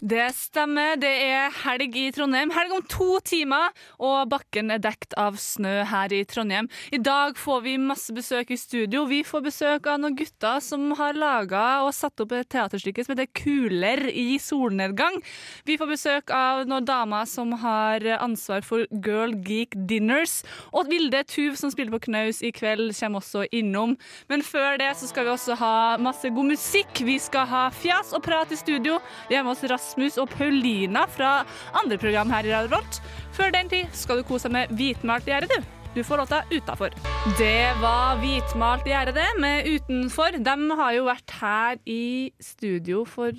Det stemmer. Det er helg i Trondheim. Helg om to timer, og bakken er dekt av snø her i Trondheim. I dag får vi masse besøk i studio. Vi får besøk av noen gutter som har laga og satt opp et teaterstykke som heter Kuler i solnedgang. Vi får besøk av noen damer som har ansvar for Girl Geek Dinners. Og Vilde Tuv, som spiller på knaus i kveld, kommer også innom. Men før det så skal vi også ha masse god musikk. Vi skal ha fjas og prat i studio. Vi har med oss Rasmus og Paulina fra andre program her i Radio Volt. Før den tid skal du kose deg med Hvitmalt gjerde, du. Du får låta Utafor. Det var Hvitmalt gjerde, med Utenfor. De har jo vært her i studio for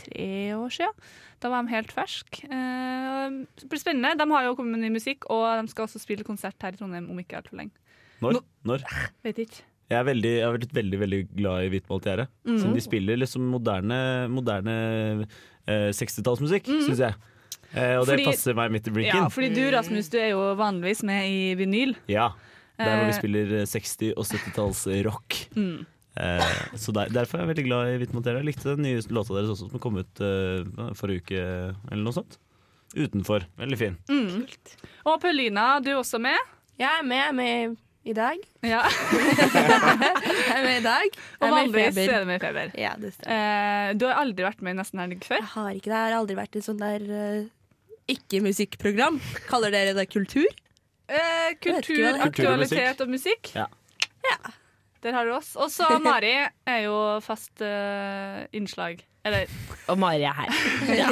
tre år siden. Da var de helt ferske. Eh, det blir spennende. De har jo kommet med ny musikk, og de skal også spille konsert her i Trondheim om ikke altfor lenge. Når? Når? Vet ikke. Jeg, er veldig, jeg har vært veldig veldig glad i Hvitmalt gjerde. Mm. Siden de spiller liksom moderne, moderne eh, 60-tallsmusikk, synes syns jeg. Eh, og det Mhm. Passer meg midt i blinken. Ja, fordi du, Rasmus, du er jo vanligvis med i vinyl. Ja. Der hvor Eh. vi spiller eh, 60- og 70-talls-rock. Mm. Eh, så der, derfor er jeg veldig glad i Hvitmalt gjerde. Jeg likte den nye låta deres også, som kom ut eh, forrige uke, eller noe sånt. Utenfor. Veldig fin. Mm. Og Paulina, du er også med. Jeg er med, jeg er med i dag. Ja. Jeg er med i dag. Og vanligvis er du med i Feber. Ja, det stemmer. Eh, du har aldri vært med i Nesten helg før? Jeg har ikke det. Jeg har aldri vært i sånn der uh, ikke-musikkprogram. Kaller dere det kultur? Eh, kultur, det aktualitet og musikk. Ja. Der har du oss. Og så Mari er jo fast uh, innslag. Eller Og Mari er her.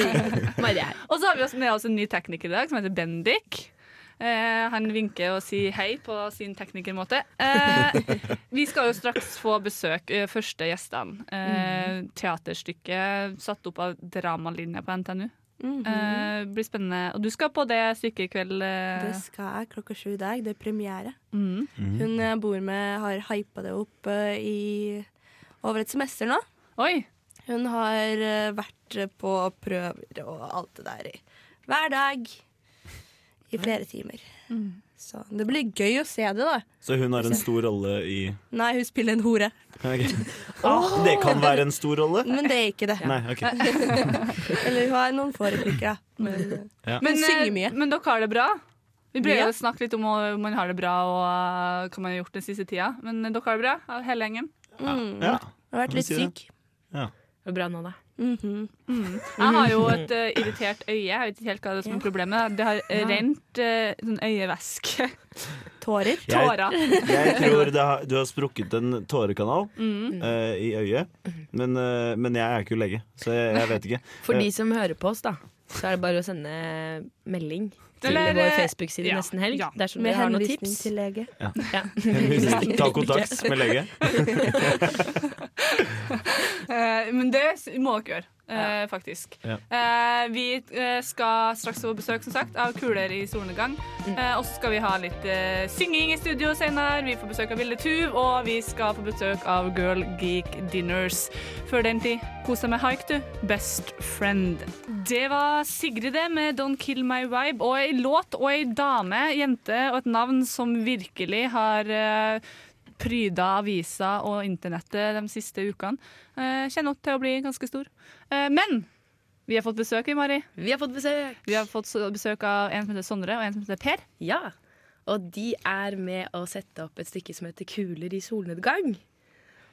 Mari er her. Og så har vi også med oss en ny tekniker i dag, som heter Bendik. Eh, han vinker og sier hei på sin teknikermåte. Eh, vi skal jo straks få besøk, eh, første gjestene. Eh, teaterstykket satt opp av Dramalinja på NTNU. Mhm. Eh, blir spennende. Og du skal på det stykket i kveld. Det skal jeg klokka sju i dag. Det er premiere. Mm. Hun jeg bor med, har hypa det opp i over et semester nå. Oi! Hun har vært på prøver og alt det der i hver dag i flere timer. Mm. Så det blir gøy å se det, da. Så hun har en stor rolle i Nei, hun spiller en hore. Ok. Det kan være en stor rolle? Men det er ikke det. Nei, ok. Eller hun har noen få replikker, da. Men, Ja. men eh, synger mye. men dere har det bra? Vi prøver Ja. å snakke litt om om man har det bra og eh, hva man har gjort den siste tida. Men dere har det bra, hele gjengen? Mm. Ja. Jeg har vært litt syk. Ja. Det er bra nå, da. Mhm. Mm. Jeg har jo et uh, irritert øye. Jeg vet ikke helt hva det er som er problemet. Det har Ja. rent uh, sånn øyevæske. Tårer. Jeg, Tårer. jeg tror det har, du har sprukket en tårekanal Mm. uh, i øyet, men, eh, men jeg er ikke lege, så jeg, jeg vet ikke. For Eh, de som hører på oss, da, så er det bare å sende melding til Eller, vår eh, Facebook-side ja, Nesten helg ja. dersom Med dere har noen henvisning tips. til lege. Ja. Ja. Ta kontakt med lege. Eh, men det må dere gjøre, Ja. faktisk. Ja. Eh, vi eh, skal straks få besøk som sagt, av Kuler i solnedgang. Mm. og så skal vi ha litt eh, synging i studio senere. Vi får besøk av Vilde Tuv, og vi skal få besøk av Girl Geek Dinners. Før den tid, kos deg med haik, du. Best Friend. Det var Sigrid det med Don't Kill My Vibe. Og ei låt og ei dame, jente og et navn som virkelig har eh, pryda avisa og internettet de siste ukene. Eh, kjenner opp til å bli ganske stor. Eh, men vi har fått besøk, vi, Mari. Vi har fått besøk. Vi har fått besøk av en som heter Sondre, og en som heter Per. Ja. Og de er med å sette opp et stykke som heter Kuler i solnedgang.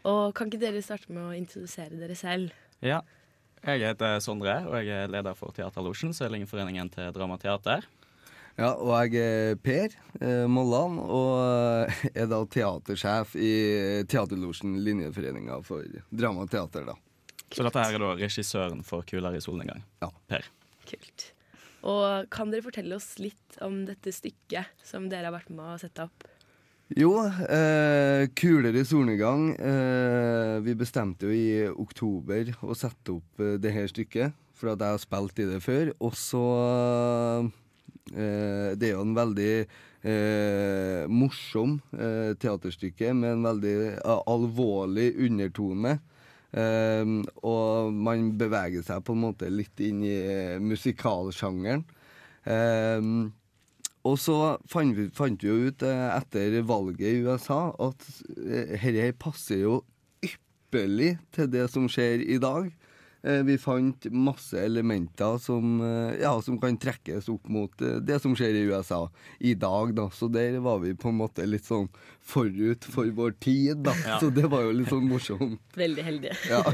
Og kan ikke dere starte med å introdusere dere selv? Ja. Jeg heter Sondre, og jeg er leder for Teaterlosjen, Sørlingforeningen til Dramateater. Ja, og jeg er Per eh, Molland, og eh, er da teatersjef i Teaterlosjen Linjeforeninga for drama og teater, da. Så dette her er da regissøren for 'Kuler i solnedgang'. Ja. Per. Kult. Og kan dere fortelle oss litt om dette stykket som dere har vært med å sette opp? Jo, eh, kulere solnedgang. Eh, vi bestemte jo i oktober å sette opp eh, det her stykket, for at jeg har spilt i det før. Og så eh, Det er jo en veldig eh, morsom eh, teaterstykke med en veldig eh, alvorlig undertone. Eh, og man beveger seg på en måte litt inn i eh, musikalsjangeren. Eh, og så fant vi, fant vi jo ut eh, etter valget i USA at eh, dette passer jo ypperlig til det som skjer i dag. Eh, Vi fant masse elementer som, eh, ja, som kan trekkes opp mot eh, det som skjer i USA i dag. Da. Så der var vi på en måte litt sånn forut for vår tid, da. Ja. Så det var jo litt sånn morsomt. Veldig heldige. Ja.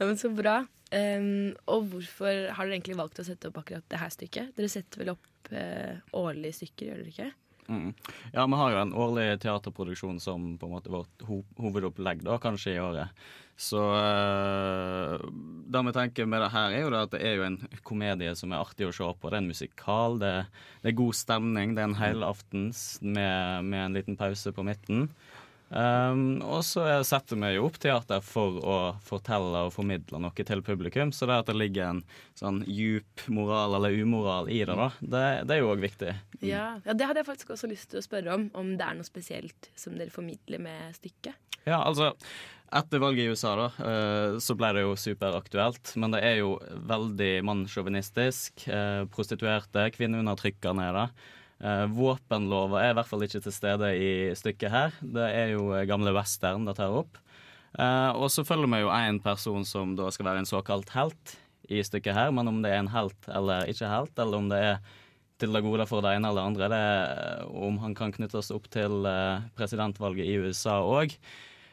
Ja, men Så bra. Um, og hvorfor har dere egentlig valgt å sette opp akkurat det her stykket? Dere setter vel opp uh, årlige stykker, gjør dere ikke? Mm. Ja, vi har jo en årlig teaterproduksjon som på en måte vårt ho hovedopplegg, da, kanskje i året. Så øh, det vi tenker med det her, er jo det at det er jo en komedie som er artig å se på. Det er en musikal, det, det er god stemning, det er en helaftens med, med en liten pause på midten. Um, og så setter vi jo opp teater for å fortelle og formidle noe til publikum. Så det at det ligger en sånn djup moral eller umoral i det, da, det, det er jo òg viktig. Ja. ja, Det hadde jeg faktisk også lyst til å spørre om. Om det er noe spesielt som dere formidler med stykket? Ja, altså etter valget i USA da, eh, så ble det jo superaktuelt. Men det er jo veldig mannssjåvinistisk. Eh, prostituerte, kvinneundertrykkerne er det. Eh, Våpenlover er i hvert fall ikke til stede i stykket her. Det er jo eh, gamle western det tar opp. Eh, og så følger vi jo en person som da skal være en såkalt helt i stykket her. Men om det er en helt eller ikke helt, eller om det er til det gode for det ene eller andre, det er, om han kan knyttes opp til eh, presidentvalget i USA òg,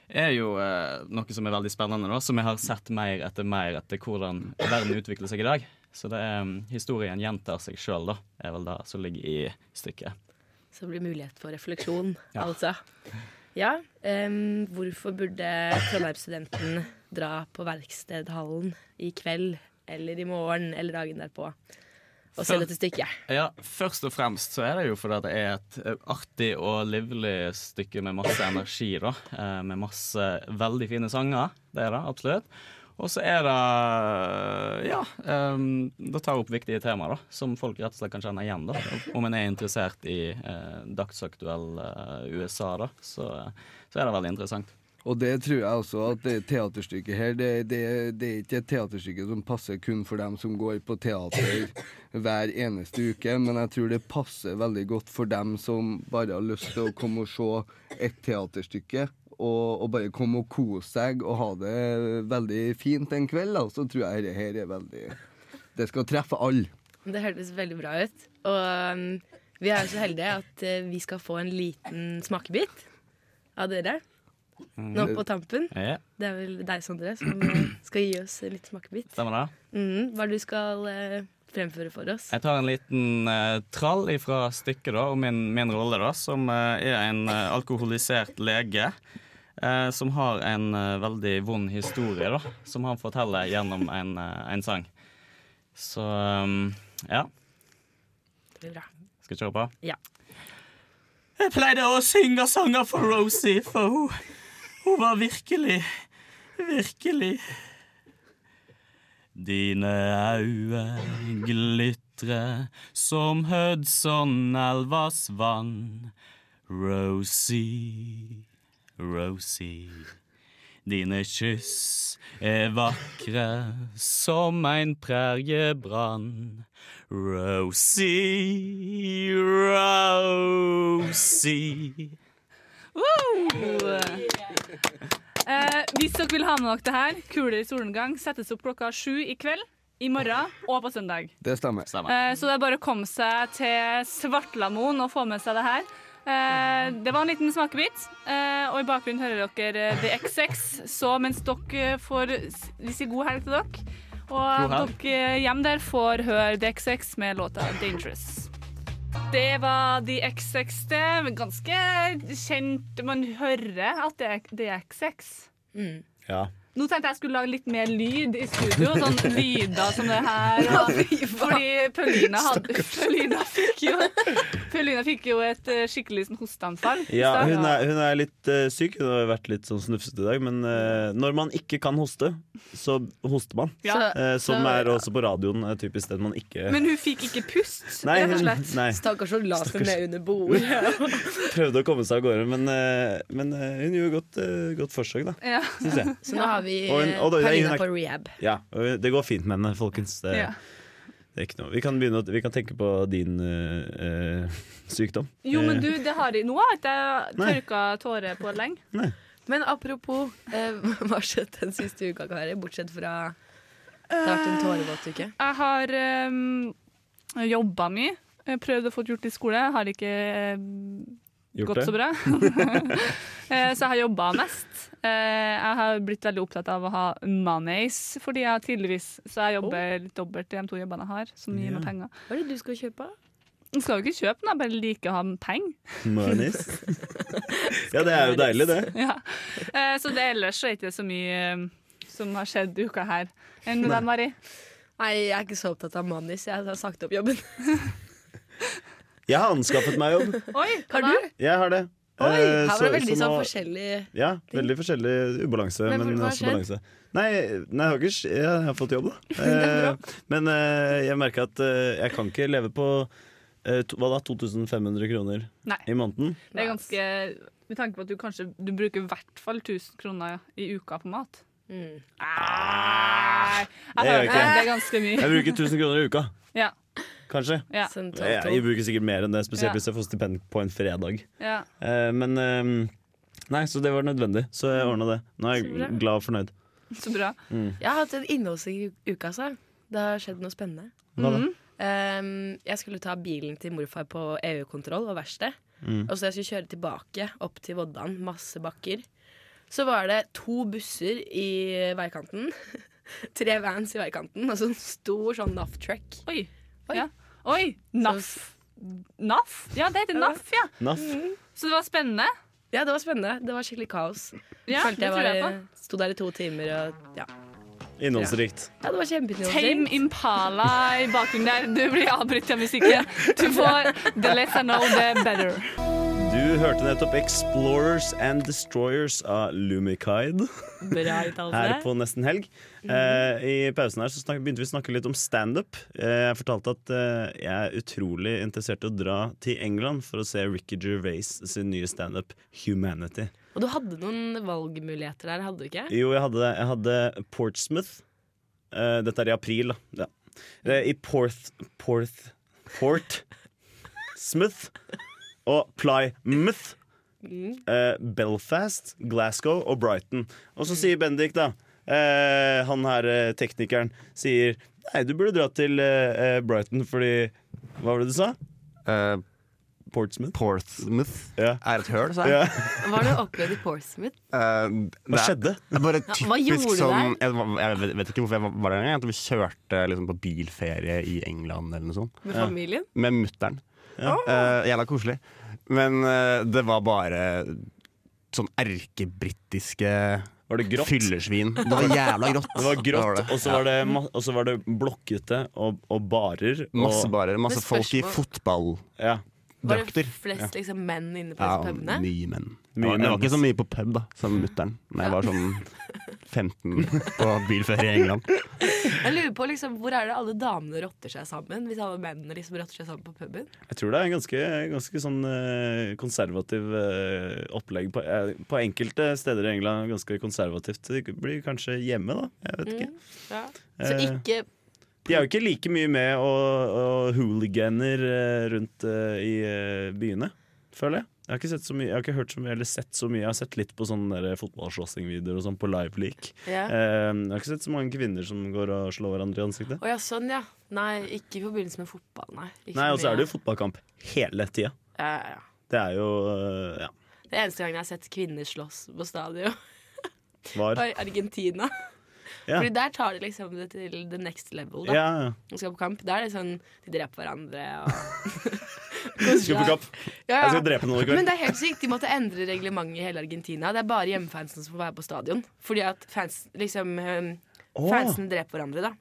er jo eh, noe som er veldig spennende, da, som jeg har sett mer etter mer etter hvordan verden utvikler seg i dag. Så det er, mm, historien gjentar seg sjøl, da, er vel det som ligger i stykket. Så det blir mulighet for refleksjon, Ja. altså. Ja, Um, hvorfor burde Trondheimsstudenten dra på Verkstedhallen i kveld eller i morgen eller dagen derpå og se dette stykket? Ja, Først og fremst så er det jo fordi det er et eh, artig og livlig stykke med masse energi. da, eh, Med masse veldig fine sanger. Det er det absolutt. Og så er det Ja, um, det tar opp viktige temaer da, som folk rett og slett kan kjenne igjen. da, Om en er interessert i eh, dagsaktuell eh, USA, da, så, så er det veldig interessant. Og det tror jeg også at det teaterstykket her, det, det, det er ikke et teaterstykke som passer kun for dem som går på teater hver eneste uke, men jeg tror det passer veldig godt for dem som bare har lyst til å komme og se et teaterstykke. Og, og bare komme og kose seg og ha det veldig fint en kveld. Da. Så tror jeg dette her er veldig Det skal treffe alle. Det hørtes veldig bra ut. Og um, vi er jo så heldige at uh, vi skal få en liten smakebit av dere nå på tampen. Ja. Det er vel deg, Sondre, som skal gi oss en liten smakebit. Stemmer det? Mm, hva er det du skal eh, fremføre for oss? Jeg tar en liten eh, trall fra stykket da, og min, min rolle, da, som eh, er en eh, alkoholisert lege. eh, som har en eh, veldig vond historie, da, som han forteller gjennom en, en sang. Så um, ja. Det blir bra. Skal vi kjøre på? Ja. Jeg pleide å synge sanger for Rosie, for hun, hun var virkelig, virkelig Dine øyne glitrer som Hudson-elvas vann. Rosie, Rosie. Dine kyss er vakre som en præriebrann. Rosie, Rosie. Eh, hvis dere vil ha med dere det her, Kuler i solnedgang settes opp klokka sju i kveld, i morgen og på søndag. Det stemmer. Eh, så det er bare å komme seg til Svartlamoen og få med seg det her. Eh, det var en liten smakebit, eh, og i bakgrunnen hører dere The XX. Så mens dere får Vi sier god helg til dere. Og dere hjem der får høre The XX med låta 'Dangerous'. Det var The XX, det. Ganske kjent. Man hører at det er The XX. Ja. Nå tenkte jeg skulle lage litt mer lyd i studio. Sånn lyder som det her. Og, fordi Paulina, hadde, Paulina, fikk jo, Paulina fikk jo et eh, skikkelig sånn hosteanfall. Ja, hun er, hun er litt uh, syk. Hun har vært litt sånn snufsete i dag. Men uh, når man ikke kan hoste, så hoster man. Ja. Uh, som Så- er også på radioen typisk det man ikke Men hun fikk ikke pust, Nei, rett og slett. nei. Stakkars hun la seg Stakkars. ned under bordet. prøvde å komme seg av gårde. Men, men hun gjorde godt, godt forsøk, da. Ja. Syns jeg. Så nå har vi Og hun- og da, nei, er- på rehab. Ja, det går fint med henne, folkens. Det, Ja. det er ikke noe. Vi kan, begynne, vi kan tenke på din eh, eh, sykdom. Jo, men Eh, du, det har jeg, nå har jeg ikke tørka tårer på lenge. Men apropos, eh, hva har skjedd den siste uka, Kari? Bortsett fra det har vært en tårevåt uke. Jeg har um, jobba mye. Jeg Prøvd å få gjort i skole. Har ikke um, Gjort gått det? så bra. Eh, så jeg har jobba mest. Eh, jeg har blitt veldig opptatt av å ha moneys, fordi jeg tidligvis Så jeg jobber litt dobbelt i de to jobbene jeg har, som gir meg penger. Hva er det du skal kjøpe? Jeg skal jo ikke kjøpe den, jeg bare liker å ha penger. Manis. ja, det er jo deilig, det. Ja. Eh, så det ellers er det ikke så mye um, som har skjedd i uka her. Enn med deg, Mari? Nei, jeg er ikke så opptatt av manis. Jeg har sagt opp jobben. Jeg har anskaffet meg jobb. Oi, Har du? Jeg har det. Oi, Eh, her var det veldig så sånn nå- forskjellig Ja, veldig forskjellig ubalanse, Men men, også skjedd? balanse. Nei, nei, jeg har ikke jeg har fått jobb, da. Eh, men eh, jeg merker at eh, jeg kan ikke leve på eh, to, hva da, 2500 kroner Nei. i måneden. Det er ganske Med tanke på at du kanskje du bruker i hvert fall 1000 kroner i uka på mat. Mm. Det jeg gjør jeg. Det er ganske mye. Jeg bruker 1000 kroner i uka. Ja. Kanskje. Ja. Jeg, jeg bruker sikkert mer enn det, spesielt Ja. hvis jeg får stipend på en fredag. Ja. Eh, men uh, Nei, så det var nødvendig, så jeg ordna det. Nå er jeg glad og fornøyd. Så bra. Mm. Jeg har hatt en innholdsrik uke, altså. Det har skjedd noe spennende. Hva da? Um, jeg skulle ta bilen til morfar på EU-kontroll og verksted. Mm. Og så jeg skulle kjøre tilbake opp til Voddan, masse bakker. Så var det to busser i veikanten. Tre vans i veikanten, og så en stor sånn NAF-track. Oi. Ja. Oi! NAF. NAF? Ja, det heter NAF, ja. NAF. Så det var spennende? Ja, det var spennende. Det var skikkelig kaos. Ja, Følte jeg tror jeg var, sto der i to timer og ja. Innholdsrikt. Ja, det var Tame. Impala i bakgrunnen der. Du blir avbrutt av musikken. Du får The Less I Know, The Better. Du hørte nettopp 'Explorers and Destroyers' av Lumikide Bra her på Nesten Helg. Eh, I pausen her så snak, begynte vi å snakke litt om standup. Eh, jeg fortalte at eh, jeg er utrolig interessert i å dra til England for å se Ricky Gervais sin nye standup 'Humanity'. Og du hadde noen valgmuligheter der, hadde du ikke? Jo, jeg hadde, jeg hadde Portsmouth. Eh, dette er i april, da. Ja. Eh, I Porth... Porth... Port Smouth og Plymouth. eh, Belfast, Glasgow og Brighton. Og så sier Bendik, da eh, Han her eh, teknikeren sier Nei, du burde dra til eh, eh, Brighton fordi Hva var det du sa? Portsmouth? Portsmouth Ja. er et høl, sa jeg. Ja. Hva har du opplevd i Portsmouth? Eh, det er- skjedde? Det er bare typisk hva gjorde du sånn der? jeg, jeg vet- vet ikke hvorfor jeg var var der engang. Vi kjørte liksom på bilferie i England eller noe sånt. Med familien? Med mutter'n. Ja. Eh, jævla koselig. Men uh, det var bare sånn erkebritiske Var det grått? Fyllesvin. Det var jævla grått. Det var grått, det. og så var det, og så var det blokkete og, og barer. Masse barer. Masse folk i fotball. Ja. Var det flest liksom, menn inne på Ja, pubene? mye menn. Mye jeg, var, ikke så mye på pub da som mutter'n da jeg var sånn 15 på bilferie i England. Jeg lurer på liksom, Hvor er det alle damene rotter seg sammen? Hvis alle mennene liksom rotter seg sammen på puben? Jeg tror det er en ganske, ganske sånn eh, konservativ eh, opplegg. På, eh, på enkelte steder i England ganske konservativt. Det blir kanskje hjemme, da. Jeg vet ikke. Mm, ja. Så ikke De er jo ikke like mye med og, og hooliganer eh, rundt uh, i eh, byene, føler jeg. Jeg har ikke sett så mye, jeg har ikke hørt så mye eller sett så mye. Jeg har sett litt på sånne fotballslåssingvideoer og sånn på Liveleak. Yeah. Uh, jeg har ikke sett så mange kvinner som går og slår hverandre i ansiktet. Oh, ja, sånn, ja. Nei, ikke i forbindelse med fotball, nei. Ikke Nei, og så er det jo fotballkamp hele tida. ja, ja. Det er jo uh, ja. Det eneste gangen jeg har sett kvinner slåss på stadion, var Argentina. Ja. Fordi der tar de liksom det til the next level. Da. Ja. De skal på kamp. Der er det sånn de dreper hverandre og Skal på kamp. Ja. Jeg skal drepe noen i kveld. Men det er helt sykt. De måtte endre reglementet i hele Argentina. Det er bare hjemmefansen som får være på stadion. Fordi at fans, liksom, oh. Fansen dreper hverandre, da.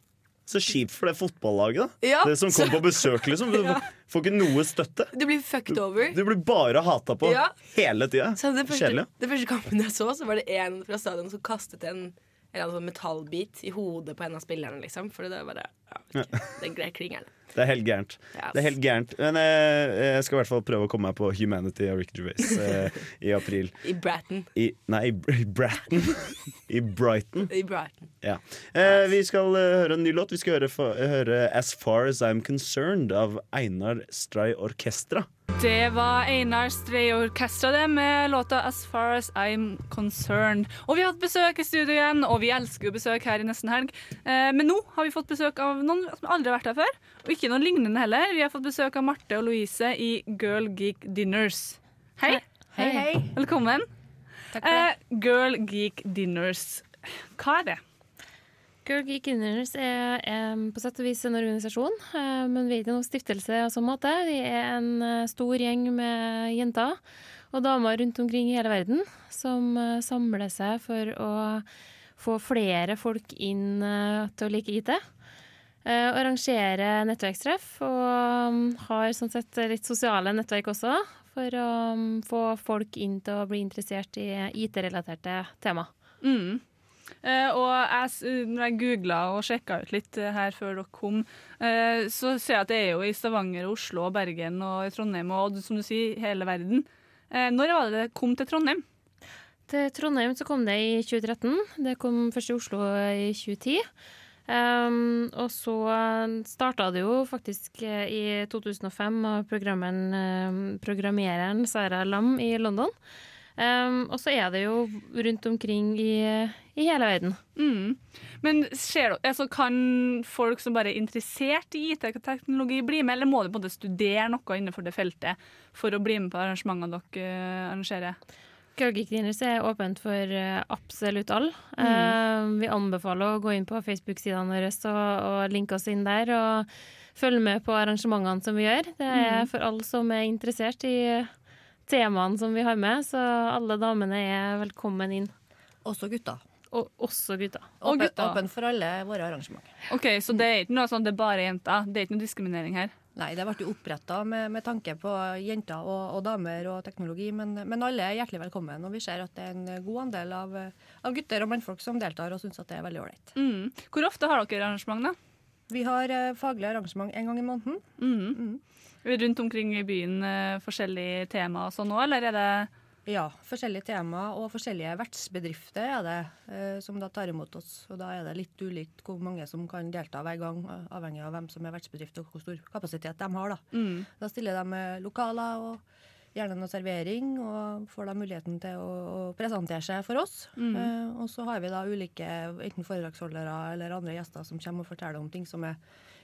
Så kjipt for det fotballaget, da. Ja, det som så- på besøk, liksom. Du Ja. får ikke noe støtte. Du blir fucked over. Du blir bare hata på Ja. hele tida. Så det første, kampen jeg så, så var det en fra stadion som kastet en eller annen sånn metallbit i hodet på en av spillerne, liksom. For det er bare ja, Ja. Den klingeren. Det er helt gærent. Yes. Det er helt gærent. Men eh, jeg skal i hvert fall prøve å komme meg på Humanity av Ricky Gervais eh, i april. I Bratton. I, nei, i i Bratton. I Brighton. I Brighton. Ja. Eh, vi skal uh, høre en ny låt. Vi skal høre, for, høre As Far As I'm Concerned av Einar Stray Orkestra. Det var Einar Stray Orkestra det med låta 'As Far As I'm Concerned'. Og vi har hatt besøk i studio igjen, og vi elsker jo besøk her i nesten helg. Eh, men nå har vi fått besøk av noen som aldri har vært her før, og ikke noe lignende heller. Vi har fått besøk av Marte og Louise i Girl Geek Dinners. Hei. Hei, hei. Velkommen. Takk for det. Eh, Girl Geek Dinners. Hva er det? Girl Geek Inners er, er på sett og vis en organisasjon, eh, men vi er ikke noen stiftelse av sånn måte. Vi er en eh, stor gjeng med jenter og damer rundt omkring i hele verden som samler seg for å få flere folk inn til å like IT. Eh, arrangere nettverkstreff og um, har sånn sett litt sosiale nettverk også, for å um, få folk inn til å bli interessert i IT-relaterte tema. Mm. Uh, og jeg, når jeg googla og sjekka ut litt her før dere kom, uh, så ser jeg at det er jo i Stavanger, Oslo, Bergen og Trondheim og som du sier, hele verden. Uh, når var det det kom til Trondheim? Til Trondheim så kom det i 2013. Det kom først i Oslo i 2010. Um, og så starta det jo faktisk eh, i 2005 av eh, programmereren Sara Lam i London. Um, og så er det jo rundt omkring i, i hele verden. Mm. Men skjer, altså, kan folk som bare er interessert i IT-teknologi bli med, eller må de på en måte studere noe innenfor det feltet for å bli med på arrangementene dere eh, arrangerer? Girl er åpent for eh, absolutt alle. Mm. Uh, vi anbefaler å gå inn på Facebook-sidene våre og, og linke oss inn der. Og følge med på arrangementene som vi gjør. Det er Mm. for alle som er interessert i temaene som vi har med, så alle damene er velkommen inn. Også gutta. Og også gutta. Åpen, åpen for alle våre arrangementer. Ok, Så det er ikke noe sånn det er bare jenter? Det er ikke noe diskriminering her? Nei, det ble jo oppretta med, med tanke på jenter og, og damer og teknologi, men, men alle er hjertelig velkommen. Og vi ser at det er en god andel av, av gutter og mannfolk som deltar og syns at det er veldig ålreit. Mm. Hvor ofte har dere arrangement, da? Vi har eh, faglig arrangement en gang i måneden. Mm. Rundt omkring i byen, eh, forskjellige tema og sånn òg, eller er det Ja, forskjellige tema og forskjellige vertsbedrifter er det eh, som da tar imot oss. Og da er det litt ulikt hvor mange som kan delta hver gang, avhengig av hvem som er vertsbedrift og hvor stor kapasitet de har. Da, Mm. da stiller de med lokaler og gjerne noe servering, og får da muligheten til å, å presentere seg for oss. Mm. Eh, og så har vi da ulike enten foredragsholdere eller andre gjester som kommer og forteller om ting som er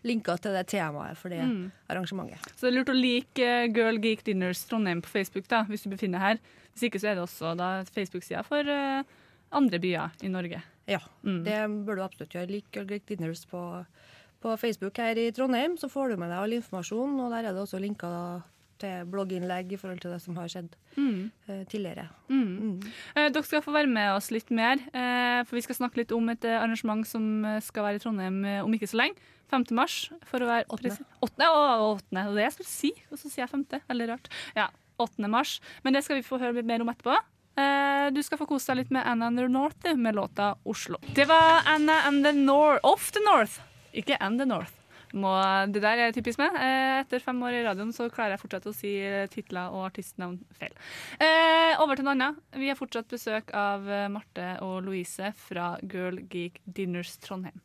linka til det temaet for det Mm. arrangementet. Så det er lurt å like eh, Girl Geek Dinners Trondheim på Facebook da, hvis du befinner her. Hvis ikke så er det også Facebook-sida for uh, andre byer i Norge. Ja, Mm. det bør du absolutt gjøre. Lik Girl Geek Dinners på, på Facebook her i Trondheim, så får du med deg all informasjon. Og der er det også linker til blogginnlegg i forhold til det som har skjedd Mm. uh, tidligere. Mm. Eh, dere skal få være med oss litt mer, uh, for vi skal snakke litt om et arrangement som skal være i Trondheim om ikke så lenge. 5. mars, for å være Åttende. presi- Åttende, å, åttende, det er det jeg skulle si, og så sier jeg 5. Veldig rart. Ja, 8. mars. Men det skal vi få høre litt mer om etterpå. Du skal få kose deg litt med Anna and the North med låta 'Oslo'. Det var Anna and the North Off the North, ikke And the North. Må, det der er typisk meg. Eh, etter fem år i radioen så klarer jeg fortsatt å si eh, titler og artistnavn feil. Eh, over til noe annet. Vi har fortsatt besøk av Marte og Louise fra Girl Geek Dinners Trondheim.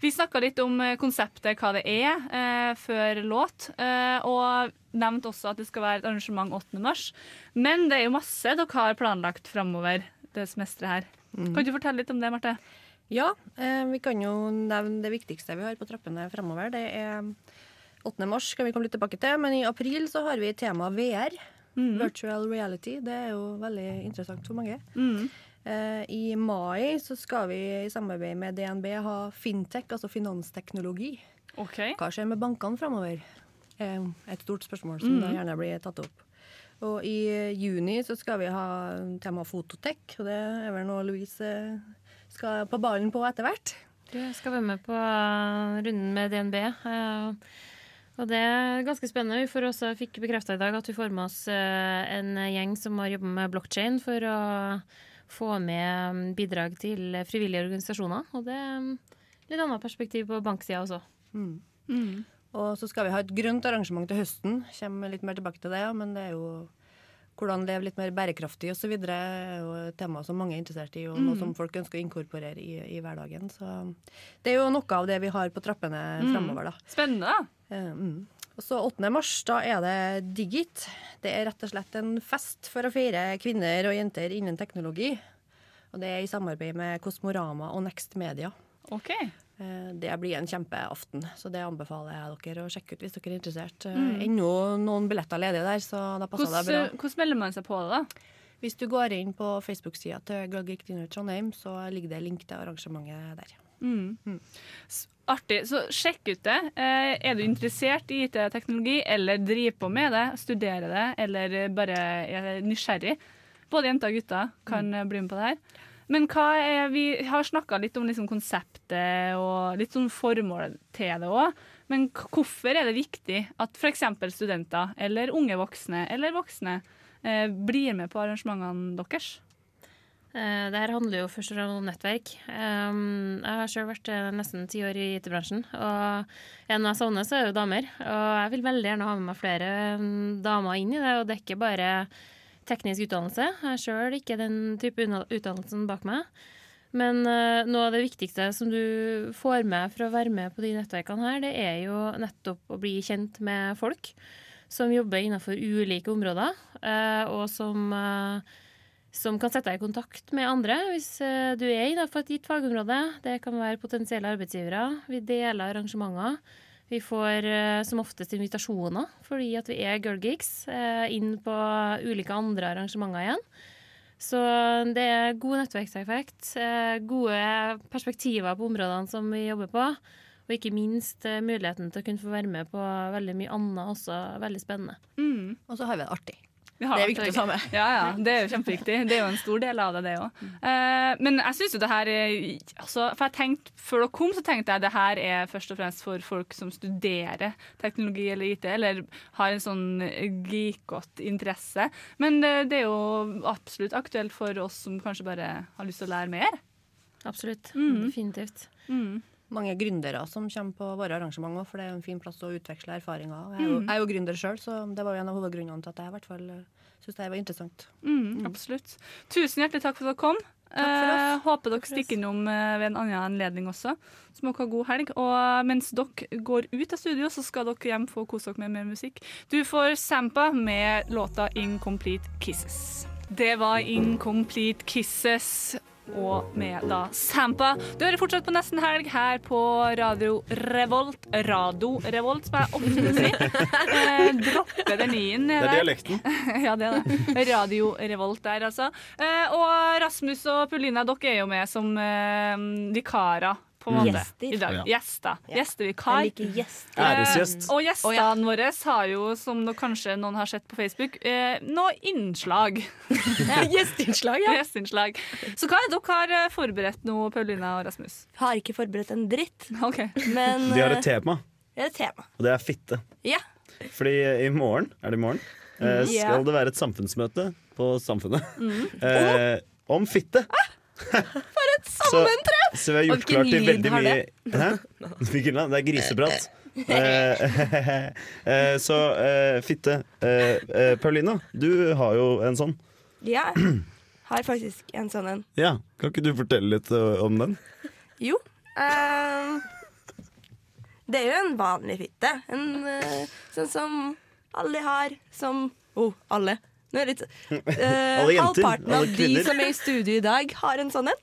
Vi snakka litt om konseptet, hva det er, eh, før låt. Eh, og nevnte også at det skal være et arrangement 8. mars. Men det er jo masse dere har planlagt framover det semesteret her. Mm. Kan du fortelle litt om det, Marte? Ja, eh, vi kan jo nevne det viktigste vi har på trappene fremover. Det er 8. mars, skal vi komme litt tilbake til. Men i april så har vi tema VR. Mm. Virtual reality. Det er jo veldig interessant for mange. Mm. Eh, I mai så skal vi i samarbeid med DNB ha fintech, altså finansteknologi. Hva skjer med bankene framover? Eh, et stort spørsmål som Mm. da gjerne blir tatt opp. Og i juni så skal vi ha tema fototech, og det er vel noe Louise eh, skal på ballen på etter hvert. Du skal være med på runden med DNB. eh, Og det er ganske spennende. Vi får også fikk bekrefta i dag at vi får med oss eh, en gjeng som har jobba med blokkjein for å få med mm, bidrag til frivillige organisasjoner. Og det er litt annet perspektiv på banksida også. Mm. Og så skal vi ha et grønt arrangement til høsten. Kommer litt mer tilbake til det, ja, men det er jo hvordan leve litt mer bærekraftig osv. er jo et tema som mange er interessert i, og noe Mm. som folk ønsker å inkorporere i, i hverdagen. Så det er jo noe av det vi har på trappene Mm. fremover, da. Spennende. Eh, mm. Og så 8. mars, da er det Digit. Det er rett og slett en fest for å feire kvinner og jenter innen teknologi. Og det er i samarbeid med Kosmorama og Next Media. Ok. Eh, Det blir en kjempeaften, så det anbefaler jeg dere å sjekke ut hvis dere er interessert. Eh, Mm. Ennå noen billetter ledige der, så da passer det bra. Hvordan, hvordan melder man seg på det, da? Hvis du går inn på Facebook-sida til Girl Dinner Trondheim, så ligger det link til arrangementet der. Mm. Mm. Artig. Så sjekk ut det. Eh, Er du interessert i IT-teknologi, eller driver på med det, studerer det, eller bare er nysgjerrig? Både jenter og gutter kan eh, bli med på det her. Men er, vi har snakka litt om liksom konseptet og litt sånn formålet til det òg. Men hvorfor er det viktig at f.eks. studenter eller unge voksne eller voksne eh, blir med på arrangementene deres? Eh, Det her handler jo først og fremst om nettverk. Um, jeg har selv vært eh, nesten ti år i IT-bransjen, og en jeg savner, så er jo damer. Og jeg vil veldig gjerne ha med meg flere mm, damer inn i det, og det er ikke bare teknisk utdannelse. Jeg har sjøl ikke den type utdannelsen bak meg. Men eh, noe av det viktigste som du får med for å være med på de nettverkene her, det er jo nettopp å bli kjent med folk som jobber innenfor ulike områder, eh, og som eh, som kan sette deg i kontakt med andre hvis du er innenfor et gitt fagområde. Det kan være potensielle arbeidsgivere. Vi deler arrangementer. Vi får eh, som oftest invitasjoner fordi at vi er Girl Geeks eh, inn på ulike andre arrangementer igjen. Så det er god nettverkseffekt, eh, gode perspektiver på områdene som vi jobber på. Og ikke minst muligheten til å kunne få være med på veldig mye annet også veldig spennende. Og så har vi det artig. Det er viktig å ta med. Ja, ja, det er jo kjempeviktig. Det er jo en stor del av det, det òg. men jeg syns jo det her er altså, For jeg tenkte, Før dere kom, så tenkte jeg det her er først og fremst for folk som studerer teknologi eller IT, eller har en sånn geekete interesse. Men det, det er jo absolutt aktuelt for oss som kanskje bare har lyst til å lære mer. Absolutt. Mm. Definitivt. Mange gründere som kommer på våre arrangementer, for det er en fin plass å utveksle erfaringer. Jeg er jo, Mm. jeg er jo gründer sjøl, så det var jo en av hovedgrunnene til at jeg i hvert fall syns det var interessant. Mm, Absolutt. Tusen hjertelig takk for at dere kom. for oss. Eh, håper dere stikker innom eh, ved en annen anledning også. Så må dere ha god helg. Og mens dere går ut av studio, så skal dere hjem få kose dere med mer musikk. Du får Sampa med låta 'Incomplete Kisses'. Det var 'Incomplete Kisses'. Og med da Sampa. Du hører fortsatt på Nesten Helg her på Radio Revolt. Radio Revolt, som jeg ofte sier. Eh, dropper den i-en. Det er dialekten. ja, det er det. Radio Revolt der, altså. Eh, og Rasmus og Paulina, dere er jo med som eh, vikarer. På en Mm. måte, Gjester. i dag. Ja. Gjester. Ja. Gjestevikar. Gjester. Eh, Æresgjest. og gjestene våre har jo, som dere kanskje noen har sett på Facebook, eh, noe innslag. Gjesteinnslag, ja. Gjesteinnslag. Så hva er dere har eh, forberedt nå, Paulina og Rasmus? Har ikke forberedt en dritt. Okay. Men De har eh, et tema, Det er et tema. og det er fitte. Ja. Fordi i morgen, er det i morgen, eh, Mhm. skal Ja. det være et samfunnsmøte på Samfunnet. mm. Eh, om fitte. For et Så, sammentreff! så vi har gjort klart til veldig mye? Hæ? Hvilken lyd? Det er griseprat. Eh, eh, så eh, fitte. Paulina, du har jo en sånn. Ja. Har faktisk en sånn en. Ja, Kan ikke du fortelle litt om den? Jo. ehm, det er jo en vanlig fitte. En sånn som alle har. Som Oh, alle. Nå er det litt uh, Alle jenter, Halvparten alle av de som er i studio i dag, har en sånn en.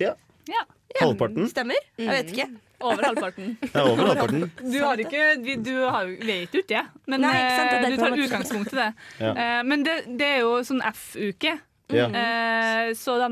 Ja. Ja. Halvparten? Stemmer? Jeg vet ikke. Over halvparten. Ja, over halvparten. Du, har ikke, vi- du har, vet jo ikke det, men Nei, ikke sant, det eh, du tar utgangspunkt i det. Ja. Eh, Men det, det er jo sånn F-uke. Ja. Eh, så de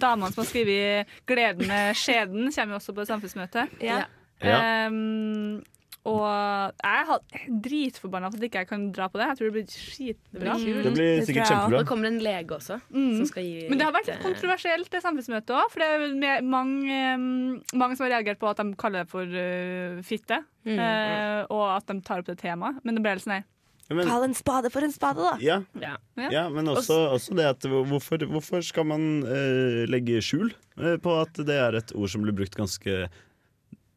damene som har skrevet 'Gleden med skjeden', kommer jo også på samfunnsmøtet. Ja. Ja. Um, og jeg er dritforbanna for at ikke jeg kan dra på det. Jeg tror det blir skitbra. Det blir sikkert kjempebra. Nå kommer en lege også, Mm. som skal gi Men det har vært litt, eh, kontroversielt, det samfunnsmøtet òg. For det er med- mange, mange som har reagert på at de kaller det for uh, fitte. Mm. Uh, og at de tar opp det temaet. Men det ble litt sånn her. Men, Kall en spade for en spade, da. ja. Ja. ja, men også, også det at hvorfor, hvorfor skal man uh, legge skjul på at det er et ord som blir brukt ganske,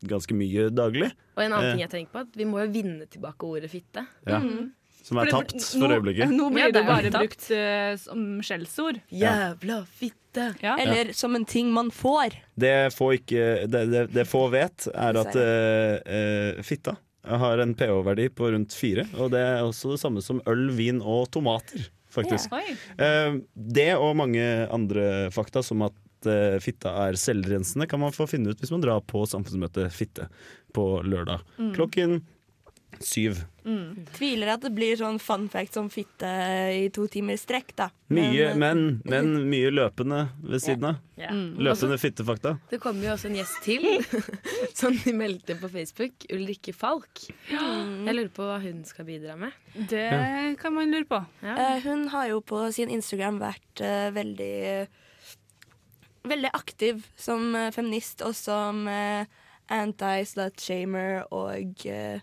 ganske mye daglig? Og en annen Eh, ting jeg tenker på, at vi må jo vinne tilbake ordet fitte. Ja. Som er tapt for nå- øyeblikket. Nå blir Ja, det det bare tapt. brukt uh, som skjellsord. Jævla fitte! Ja. Eller som en ting man får. Det få, ikke, det, det, det få vet, er at uh, uh, fitta har en pH-verdi på rundt fire. Og det er også det samme som øl, vin og tomater, faktisk. Ja. Eh, det og mange andre fakta, som at eh, fitta er selvrensende, kan man få finne ut hvis man drar på samfunnsmøtet Fitte på lørdag Mm. klokken syv. Tviler at det blir sånn fun fact som fitte i to timer strekk, da. Mye, Men, eh, men, men mye løpende ved siden av. Ja. Løpende fittefakta. Det kommer jo også en gjest til, som de meldte på Facebook. Ulrikke Falk. Jeg lurer på hva hun skal bidra med. Det kan man lure på. eh, hun har jo på sin Instagram vært uh, veldig Veldig aktiv som eh, feminist og som uh, anti-slut-shamer og uh,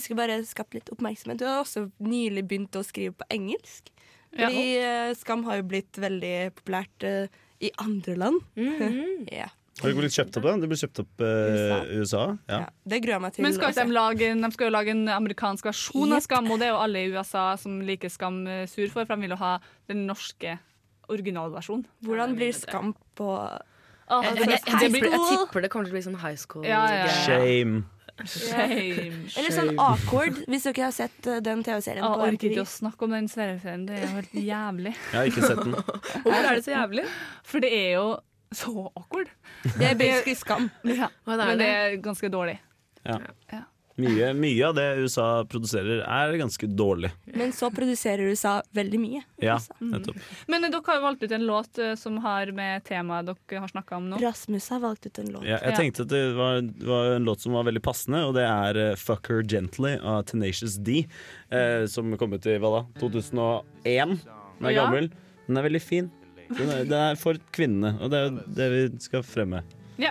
skulle bare skapt litt oppmerksomhet. Du har også nylig begynt å skrive på engelsk. Fordi eh, Skam har jo blitt veldig populært uh, i andre land. ja. Har det blitt kjøpt opp? da? Det ble kjøpt opp eh, i USA. Ja. Det gruer jeg meg til. Men skal ikke de, lage, de skal jo lage en amerikansk versjon av Jepp. Skam, og det er jo alle i USA som liker Skam eh, sur for, for de vil jo ha den norske originalversjonen. Hvordan blir Skam på oh, Jeg, det jeg, blir- jeg, blir- jeg tipper det kommer til å bli sånn high school. Ja, ja, ja. Shame. Shame. Eller sånn awkward, hvis dere har sett eh, den TV-serien Jeg på orker ikke å snakke om den serien. Det er jo helt jævlig. Jeg har ikke sett den. Hvorfor er det så jævlig? For det er jo så awkward. Det er basically Skam. Ja. Er Men det det? er ganske dårlig. Ja. Ja. Mye, mye av det USA produserer, er ganske dårlig. Men så produserer USA veldig mye. Ja, Mm. Men eh, dere har jo valgt ut en låt eh, som har med temaet dere har snakka om nå. Rasmus har valgt ut en låt. Ja, jeg tenkte at det var, var en låt som var veldig passende, og det er eh, 'Fuck Her Gently' av Tenacious D. Eh, som kom ut i hva da? 2001. Den er Ja. gammel. Den er veldig fin. Den er, den er for kvinnene, og det er det vi skal fremme. Ja.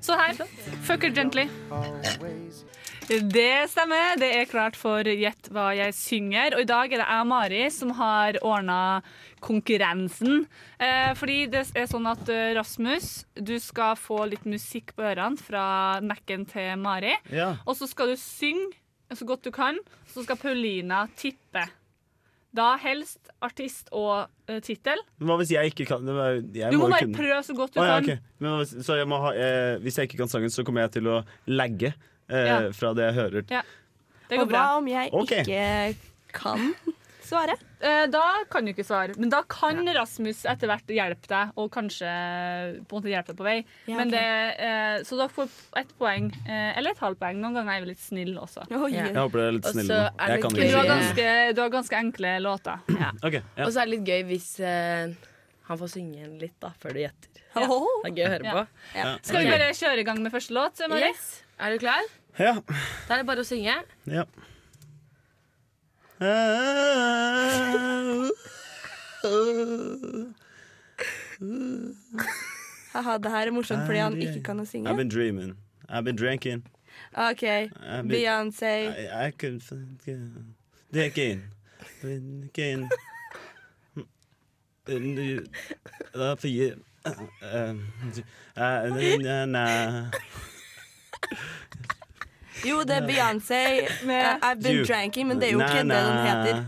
Så her. Fuck her gently. Det stemmer. Det er klart for Gjett hva jeg synger. Og i dag er det jeg og Mari som har ordna konkurransen. Eh, fordi det er sånn at eh, Rasmus, du skal få litt musikk på ørene fra Mac-en til Mari. Ja. Og så skal du synge så godt du kan. Så skal Paulina tippe. Da helst artist og uh, tittel. Hva hvis jeg ikke kan var, jeg Du må bare kunne- prøve så godt du Å, ja, kan. ok. Men hvis- så jeg ha, eh, hvis jeg ikke kan sangen, så kommer jeg til å lagge eh, Ja. fra det jeg hører. Ja. Det Og går bra. hva om jeg Ok. ikke kan svare? Eh, Da kan du ikke svare, men da kan Rasmus etter hvert hjelpe deg, og kanskje på en måte hjelpe deg på vei. Ja, men ok. det, eh, så dere får ett poeng, eh, eller et halvt poeng. Noen ganger er vi litt snille også. Oi. Ja. Jeg håper dere er litt Og så er Jeg kan Men du har ikke ganske, du har ganske enkle låter. Ok, ja. Og så er det litt gøy hvis eh, han får synge en litt da, før du gjetter. Ja. Det er gøy å høre Ja. på. Ja. Skal vi bare kjøre i gang med første låt, Mari? Yes. Er du klar? Ja. Da er det bare å synge. ja. Haha, det her er morsomt fordi han ikke kan å synge. I've been dreaming. I've been drinking. OK. Been, Beyoncé. I, I could Drink in. Da for you Jo, det er Beyoncé med I've Been Dranking, men det er jo ikke det den heter.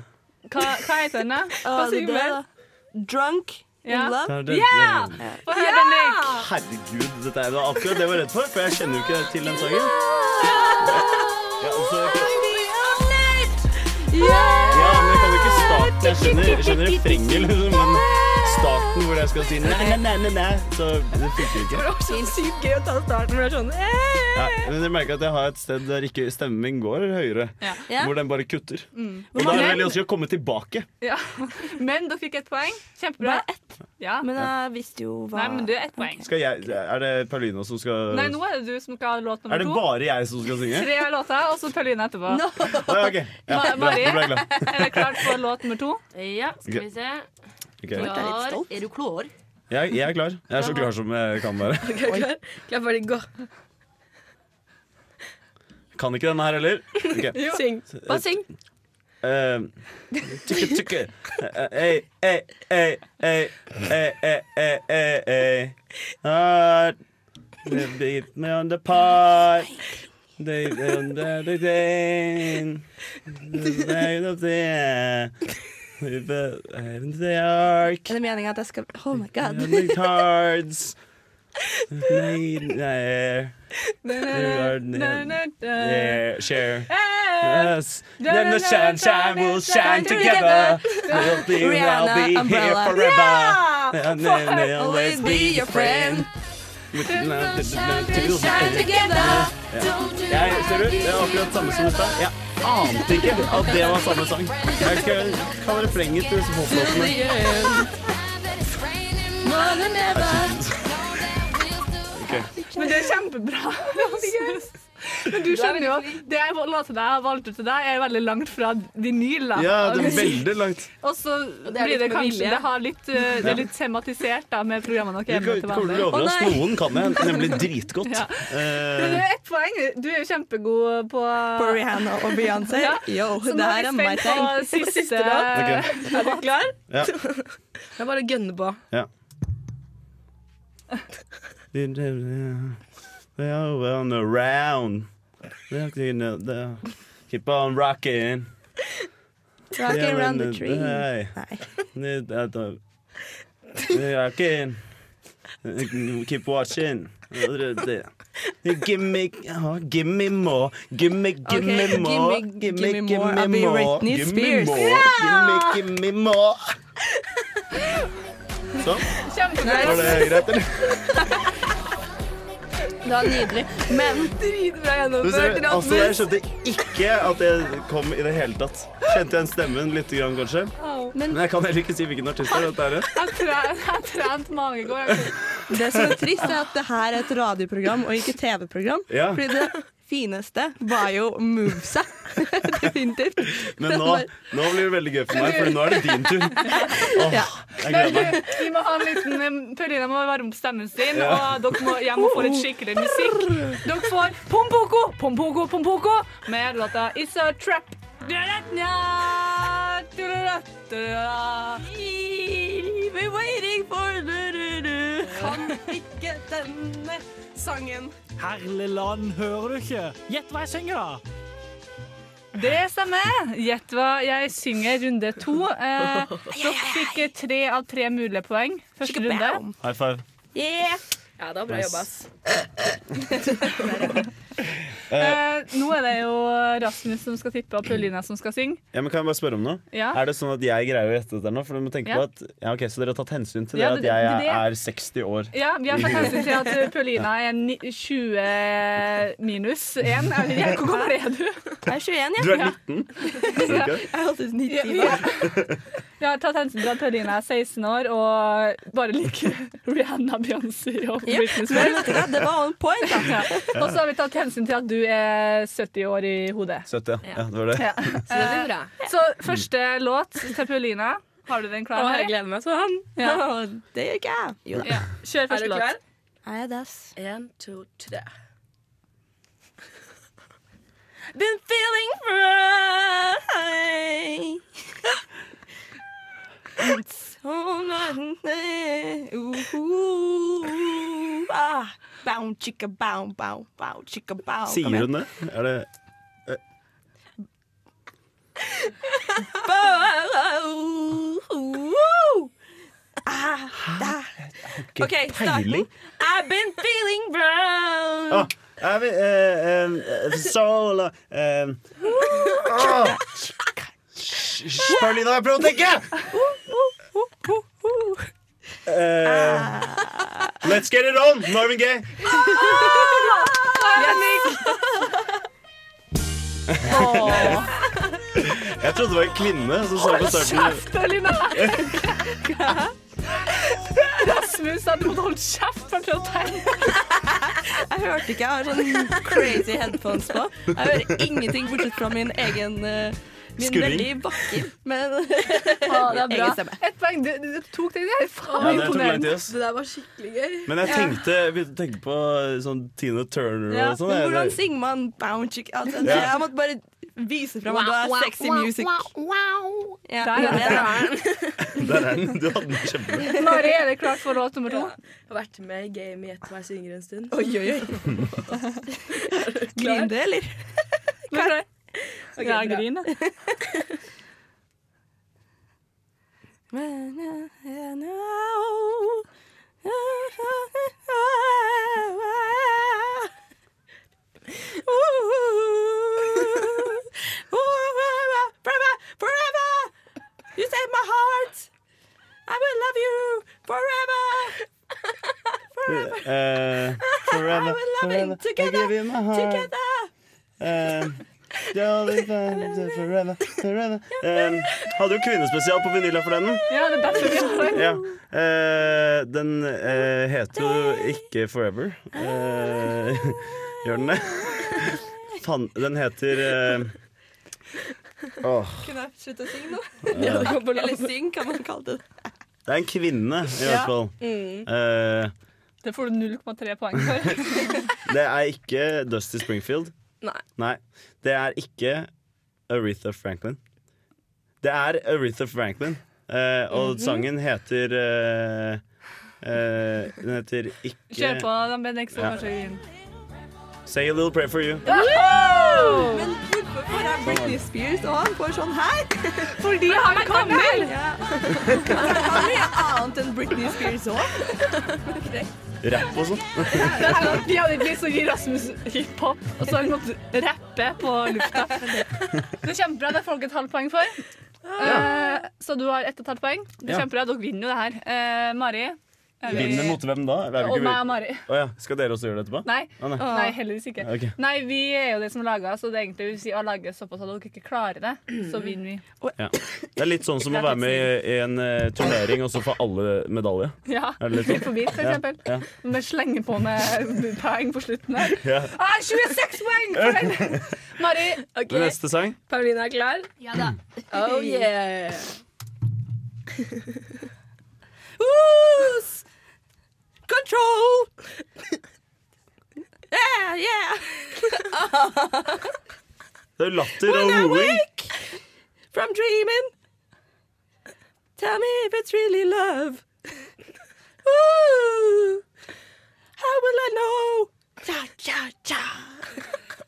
Hva, hva heter den, da? Å, Hva det er synger det, vi? da. Drunk in Ja. love. Ja! Få høre den, Nick. Herregud, dette er akkurat det jeg var redd for, for jeg kjenner jo ikke til den sangen. Ja, og så- ja, men jeg kan jo ikke starte Jeg skjønner, jeg skjønner refrenget, liksom, men starten hvor jeg skal si nei, nei, nei, nei, nei. Så det funker ikke. Det var så sykt gøy å ta starten hvor det er sånn. Ja, men jeg merker at jeg har et sted der ikke stemmen min går høyere. Ja. Hvor den bare kutter. Mm. Og da er det veldig vanskelig å komme tilbake. Ja. Men dere fikk ett poeng. Kjempebra. Bare ett? Ja. Men jeg visste jo hva Nei, men du er ett poeng. Skal jeg, er det Paulina som skal Nei, nå er det du som skal ha låt nummer to. Er det bare jeg som skal synge? Tre låter, og så Pauline etterpå. No. Ah, ok. ja, bra, Mari, jeg er du klart for låt nummer to? Ja, skal vi se. Ok. Klar. Er du klar? Jeg, jeg er klar. Jeg er så klar som jeg kan være. Okay, klar, klar for det, gå. Kan ikke denne her heller. Ok. Syng. Bare syng. Eh, Tykke, tykke. Eh, Ei, ei, ei, ei, ei, ei, ei, ei, they beat me on the pot. They, they, on the, the, the, the, the, the, the ark. Er det meningen at jeg skal Oh my god. The cards. Nei, nei. Share. Yes. Then the sunshine will shine together. We'll be, I'll Rihanna, be here umbrella. forever. And then they'll always be your friend. together. Ja, ser du, det er akkurat samme som i stad. Ante ikke at det var samme sang. Jeg skal kan refrenget til hofflåtene. Okay. Ok. Men det er kjempebra. Men du skjønner jo, det jeg låta jeg har valgt ut til deg, er veldig langt fra vinyl. Ja, det er veldig langt. Og så blir det kanskje. Det, har litt, det er litt tematisert da med programmene dere er med til vanlig. oss? Noen kan jeg nemlig dritgodt. Ja. Men det Eh, er ett poeng. Du er jo kjempegod på På Rihanna og Beyoncé? Yo, Så det her er på thing. siste Ok. Er du klar? ja. Det er bare å gønne på. ja. They are on around. Keep on rocking. Rocking around the tree. Nei. Rocking. Keep watching. Give me, oh, give me more, give me, give me Okay, more, give me- give me more. I'll be Britney give me Spears. more, Yeah! give me, give me more. Sånn. Kjempebra. Var det greit, eller? Det var nydelig. Men Dritbra gjennomført. Rasmus. altså, jeg skjønte ikke at det kom i det hele tatt. Kjente jeg stemmen litt, grann, kanskje? Men- Men jeg kan heller ikke si hvilken artist det er. dette er. Jeg har trent mange ganger. det som er trist, er at det her er et radioprogram og ikke TV-program. Ja. Fordi det fineste var jo movesa. Definitivt. Men nå, nå blir det veldig gøy for meg, for nå er det din tur. Oh, Ja. jeg gleder meg. du, vi må ha en liten Paulina må varme opp stemmen sin, Ja. og dere må, jeg må få litt skikkelig musikk. Dere får Pompoko, Pompoko, Pompoko med låta It's a Trap. We're waiting for du-du-du. Kan ikke denne sangen. Herligland, hører du ikke? Gjett hva jeg synger, da! Det stemmer. Gjett hva jeg synger runde to. Eh, dere fikk tre av tre mulige poeng første runde. High five. Yeah. Ja, det var bra Nice. jobba, ass. Eh, nå er det jo Rasmus som skal tippe, og Paulina som skal synge. Ja, men kan jeg bare spørre om noe? Ja. Er det sånn at jeg greier å gjette dette nå? For du må tenke Ja. på at ja, ok, Så dere har tatt hensyn til det Ja, at det- jeg det- det- er 60 år? Ja, vi har tatt hensyn til at Paulina er 20 minus 1. Hvor gammel er du? Jeg er 21, jeg. Du er 19? Ja. Jeg er alltid 19 Ja, år. Vi har tatt hensyn til at Paulina er 16 år og bare liker Rihanna, Beyoncé og Britney Spears. det var on point, da. Ja. Og så har vi tatt hensyn til at du er 70 år i hodet. 70, ja. ja. Det var det. Ja. Så det blir bra. Så første låt til Paulina. Har du den klar? Å, jeg gleder meg sånn. Ja. Det gjør ikke jeg. Ja. Kjør Er første du låt. klar? Er jeg det, ass? En, to, tre. Been feeling fine. It's all night. Ooh, ah. Bow, chicka, bow, bow, bow, chicka, bow. Sier hun det? Er det eh? ah, OK, starten. I've been feeling brown. Oh, ah, I've been, uh, um, so long um, oh. Spør Lina, jeg prøver å tenke! Eh, let's get it on! Marvin Gaye. Jeg trodde det var en kvinne som sa på starten. Kjeft, Lina! Rasmus hadde du måtte holde kjeft for å tegne. Jeg hørte ikke, jeg har sånn crazy headphones på. Jeg hører ingenting bortsett fra min egen eh, Min Skurring. veldig vakker, men ah, det er bra. Ett poeng. Du, du tok det der. Faen, Ja, det imponerende. Det der var skikkelig gøy. Men jeg tenkte, jeg begynte på sånn Tina Turner Ja, og sånn. hvordan synger man bound chick? Altså, Ja. Jeg måtte bare vise fram at du er sexy music. Wow, Der er der den. Der er den. Du hadde den kjempebra. Mari, er det klart for låt nummer to? Jeg har vært med i game i Gjett hva jeg synger en stund. Oi, oi, oi. Griner du, eller? Klar? Ok, ja, bra. grine. Forever, forever, you save my heart. I will love you forever. Eh, forever, I will love forever, you together, I give you my heart. together. Jolly forever, forever, forever. Eh, hadde jo kvinnespesial på Vanilla for den. Ja, det er derfor vi har den. Ja. Uh, den uh, heter jo ikke Forever. Uh, gjør den det? Fan, den heter eh, Åh. Kunne jeg slutte å synge nå? Ja, det går Eller syng, kan man kalle det. Det er en kvinne, i hvert fall. Mm. Eh, Det får du 0,3 poeng for. det er ikke Dusty Springfield. Nei. Det er ikke Aretha Franklin. Det er Aretha Franklin, eh, og Mhm. sangen heter eh, eh, Den heter ikke Kjør på, da, Bendik, så Ja. kanskje. Say a little prayer for you. Men hvorfor er Britney Spears og han får sånn her? Fordi han er vel! Ja. Han er annet enn Britney Spears òg. Rapp og sånn. Vi hadde ikke lyst til å gi Rasmus hiphop, og så har han måttet rappe på lufta. Det er kjempebra. Det er folk et halvt poeng for. Eh, så du har ett og et halvt poeng. Det er Ja. kjempebra. Dere vinner jo det her. Uh, Mari? Er vi- Vinner mot hvem da? Er vi Og meg og Mari. Oh, ja. Skal dere også gjøre det etterpå? Nei. ah, nei. Nei, heldigvis ikke. Okay. Nei, Vi er jo det som lager, så det er egentlig vil si å lage såpass at dere ikke klarer det. Så vinner vi. Ja. Det er litt sånn som å være med i, i en uh, turnering og så få alle medalje. Ja. Det litt sånn? Bit for bit, for Ja, eksempel. ja. Men slenge på med poeng på slutten her. Ja. Ah, 26 poeng Mari. Okay. Neste sang. Paulina er klar? Ja da. Oh yeah. Who's control? Yeah, yeah. Det er latter When og I roing. wake from dreaming, tell me if it's really love. Ooh, how will I know? Ja, ja, ja.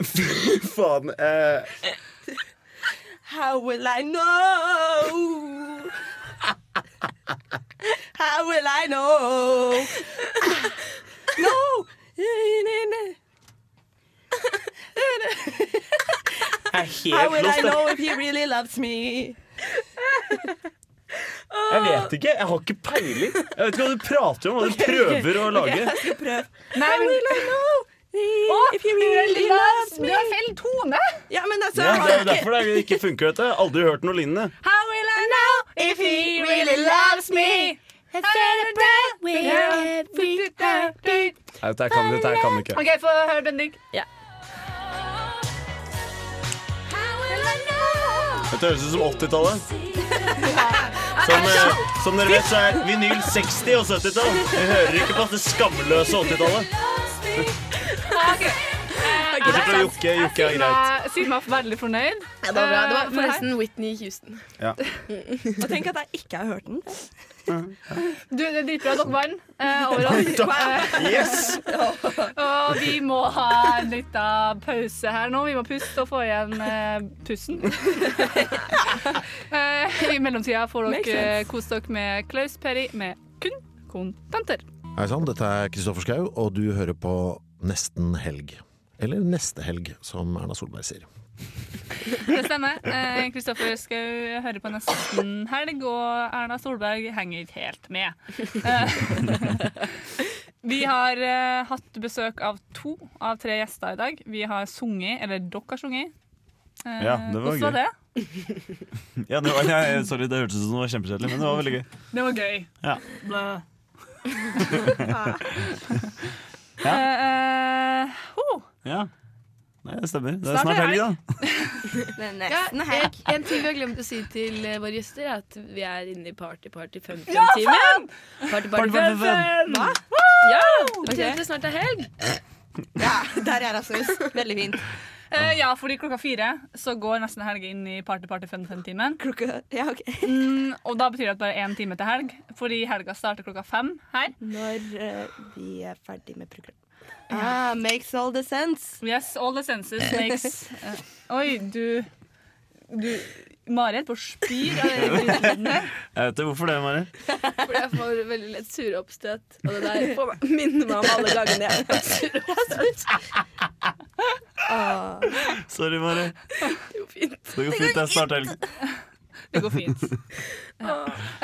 Fy faen. Eh, How will I know? How will I know? no. jeg er How helt will I lost. know if he really loves me? Jeg vet ikke. Jeg har ikke peiling. Jeg vet ikke hva du prater om, hva du prøver å lage. Jeg skal prøve. Nei, How men- will I know if he really loves me? Du har feil tone! Ja, men altså Ja, det er jo derfor det ikke funker, dette. Aldri hørt noe lignende. How will I know if he really loves me? Nei, Dette her kan, dette her kan du ikke. OK, få høre, Bendik. Ja. Dette høres ut som 80-tallet. Som, eh, som dere vet, så er vinyl 60- og 70-tall. Vi hører ikke på det skamløse 80-tallet. Bortsett fra Jokke. Jokke er greit. Sier meg veldig fornøyd. Ja, det var bra. Det var Eh, forresten Whitney Houston. Ja. Og tenk at jeg ikke har hørt den. Du, det er dritbra. Dere vant eh. Eh, Yes! og vi må ha en liten pause her nå. Vi må puste og få igjen eh, pusten. eh, I mellomtida får dere sense. kose dere med Klaus Perry med kun kontanter. Hei sann, dette er Kristoffer Schau, og du hører på Nesten helg. Eller Neste helg, som Erna Solberg sier. Det stemmer. Eh, Kristoffer Schou hører på nesten helg, og Erna Solberg henger ikke helt med. Eh, vi har eh, hatt besøk av to av tre gjester i dag. Vi har sunget, eller dere har sunget. Eh, Ja, det var gøy. var det? Ja, det var, nei, sorry, det hørtes ut som det var kjempekjedelig, men det var veldig gøy. Det var gøy. Ja. Blæ. Ja. Eh, eh, ho. Ja. Nei, det stemmer. Det er Snart snart helg, da. Ja, en, en ting vi har glemt å si til eh, våre gjester, er at vi er inne i Party Party Ja, 5-5-timen. faen! Party Party, Party party, 5-5. Hva? Ja, det betyr at det snart er helg. Ja, der er Rasmus. Veldig fint. Uh, ja, fordi klokka fire så går nesten helg inn i Party Party 5-5-timen. Ja, ok. mm, og da betyr det at bare én time til helg, fordi helga starter klokka fem her. Når uh, vi er ferdig med programmet. Ah, makes all the sense. Yes, all the senses makes uh, Oi, du Du Marit på spyr av den lyden der. Jeg vet ikke hvorfor det, Marit. Fordi jeg får veldig lett sure oppstøt. Og det der får meg, minner meg om alle gangene jeg har fått sure oppstøt. Sorry, Marit. Det går fint. Det går fint, det er snart helg. Det går fint. Ja.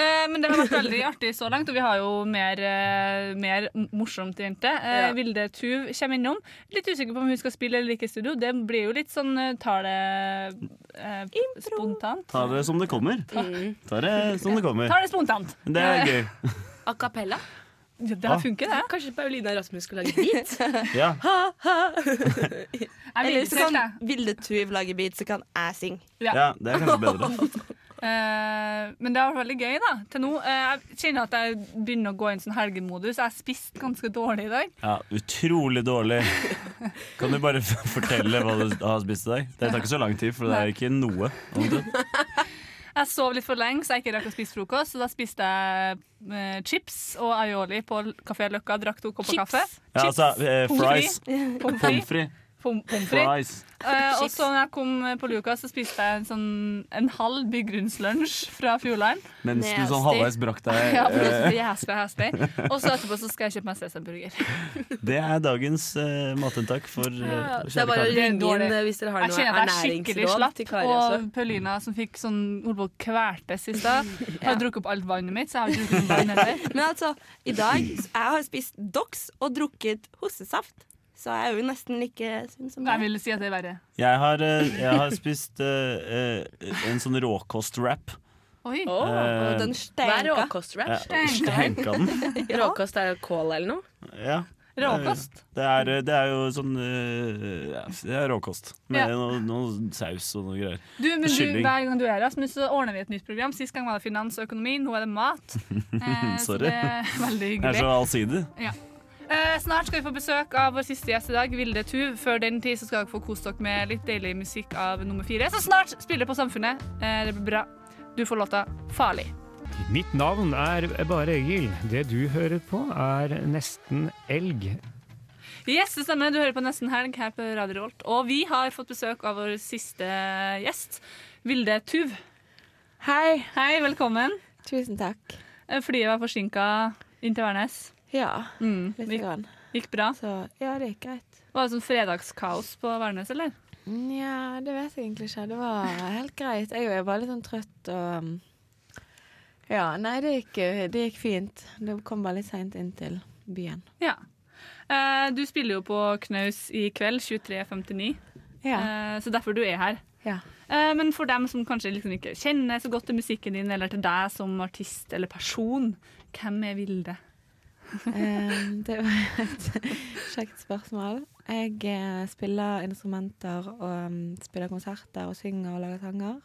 Eh, men det har vært veldig artig så langt, og vi har jo mer, eh, mer morsomt, i vente. Ja. Vilde Tuv kommer innom. Litt usikker på om hun skal spille eller ikke i studio. Det blir jo litt sånn eh, tar det eh, spontant. Ta det som det kommer. Ta det som det kommer. Tar det spontant. Det er gøy. A cappella. Ja, det Ah. funket, det. Kanskje Paulina Rasmus skal lage beat? Ja. Ha, ha. Eller så kan Vilde Tuv lage beat, så kan jeg synge. ja, det er kanskje bedre. Eh, men det har vært veldig gøy da til nå. Eh, jeg kjenner at jeg begynner å gå inn sånn helgemodus. Jeg har spist ganske dårlig i dag. Ja, utrolig dårlig. Kan du bare fortelle hva du har spist i dag? Det tar ikke så lang tid, for det er ikke noe. Jeg sov litt for lenge, så jeg ikke rakk å spise frokost. Så da spiste jeg eh, chips og aioli på Kafé Løkka. Drakk to kopper kaffe. Ja, altså, eh, fries. Pommes frites. Pommes frites. Fries. Eh, og så når jeg kom på Luka, så spiste jeg en, sånn, en halv bygrunnslunsj fra Fjordland. Mens du sånn halvveis brakk deg Ja, eh. Og så etterpå så skal jeg kjøpe meg sesamburger. Det er dagens uh, matinntak for uh, Ja, det er bare å ringe inn eh, hvis dere har noe er ernæringsråd til Kari også. Og Paulina som fikk sånn holdt på å kvertes i stad, har drukket opp alt vannet mitt, så jeg har ikke drukket vann heller. Men altså, i dag Jeg har spist Dox og drukket hostesaft. Så jeg er jo nesten like sunn som Jeg vil si at det er verre. Jeg har, eh, jeg har spist eh, en sånn råkostrap. Oi. Oh, uh, Den Hva er stenka. råkostrap? Ja, Stenka den. Råkost er jo kål eller noe? Ja. Råkost. Det er, det er jo sånn ja, Det er råkost. Med Ja. noe, noe saus og noe greier. Du, men du, hver gang du er her, så ordner vi et nytt program. Sist gang var det finans og økonomi, nå er det mat. Eh, så det er veldig hyggelig. Jeg er så allsidig. Ja. Eh, snart skal vi få besøk av vår siste gjest i dag, Vilde Tuv. Før den tid så skal dere få kose dere med litt deilig musikk av nummer fire. Så snart spiller på Samfunnet. Eh, det blir bra. Du får låta 'Farlig'. Mitt navn er bare Egil. Det du hører på, er Nesten elg. Yes, det stemmer. Du hører på Nesten helg her på Radio Revolt. Og vi har fått besøk av vår siste gjest, Vilde Tuv. Hei. Hei, velkommen. Tusen takk. Eh, Flyet var forsinka inn til Værnes. Ja, Mm. litt Gikk, grann. gikk bra? Så ja, det gikk greit. Var det sånn fredagskaos på Værnes, eller? Nja, det vet jeg egentlig ikke. Det var helt greit. Jeg er bare litt sånn trøtt og um, Ja, nei, det gikk, det gikk fint. Det kom bare litt seint inn til byen. Ja. Eh, du spiller jo på Knaus i kveld, 23.59, Ja. eh, så derfor du er her. Ja. Eh, men for dem som kanskje liksom ikke kjenner så godt til musikken din, eller til deg som artist eller person, hvem er Vilde? Um, det var et kjekt spørsmål. Jeg eh, spiller instrumenter og um, spiller konserter og synger og lager sanger.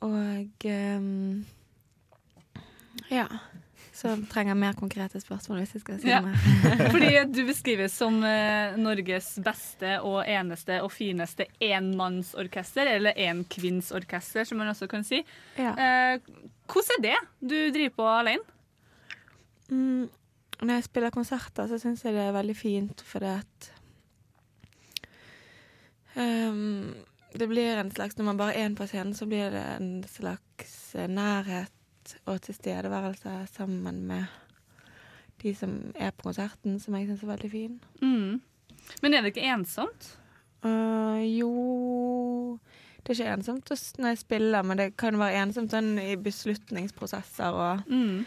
Og um, ja. Så trenger jeg mer konkrete spørsmål hvis jeg skal si Ja. mer. Fordi du beskrives som eh, Norges beste og eneste og fineste enmannsorkester, eller enkvinnsorkester, som man også kan si. Ja. Eh, hvordan er det du driver på alene? Mm, når jeg spiller konserter, så syns jeg det er veldig fint, fordi at um, Det blir en slags Når man bare er på scenen, så blir det en slags nærhet og tilstedeværelse sammen med de som er på konserten, som jeg syns er veldig fin. Mm. Men er det ikke ensomt? Uh, jo Det er ikke ensomt når jeg spiller, men det kan være ensomt sånn i beslutningsprosesser og Mm.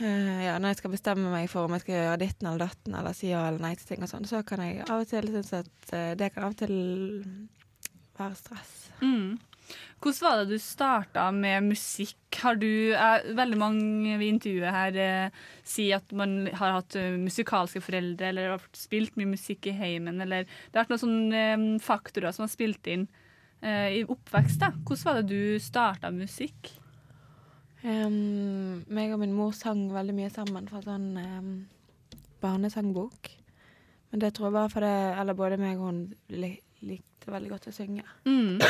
Øh, Ja, når jeg skal bestemme meg for om jeg skal gjøre ditten eller datten eller si ja eller nei til ting og sånn, så kan jeg av og til synes at øh, det kan av og til være stress. Mm. Hvordan var det du starta med musikk? Har du, er, veldig mange vi intervjuet her eh, sier at man har hatt eh, musikalske foreldre, eller har spilt mye musikk i heimen, eller det har vært noen sånne eh, faktorer som har spilt inn eh, i oppvekst. da. Hvordan var det du starta musikk? Um, meg og min mor sang veldig mye sammen fra sånn um, barnesangbok. Men det tror jeg bare fordi Eller både meg og hun lik likte veldig godt å synge. Mm.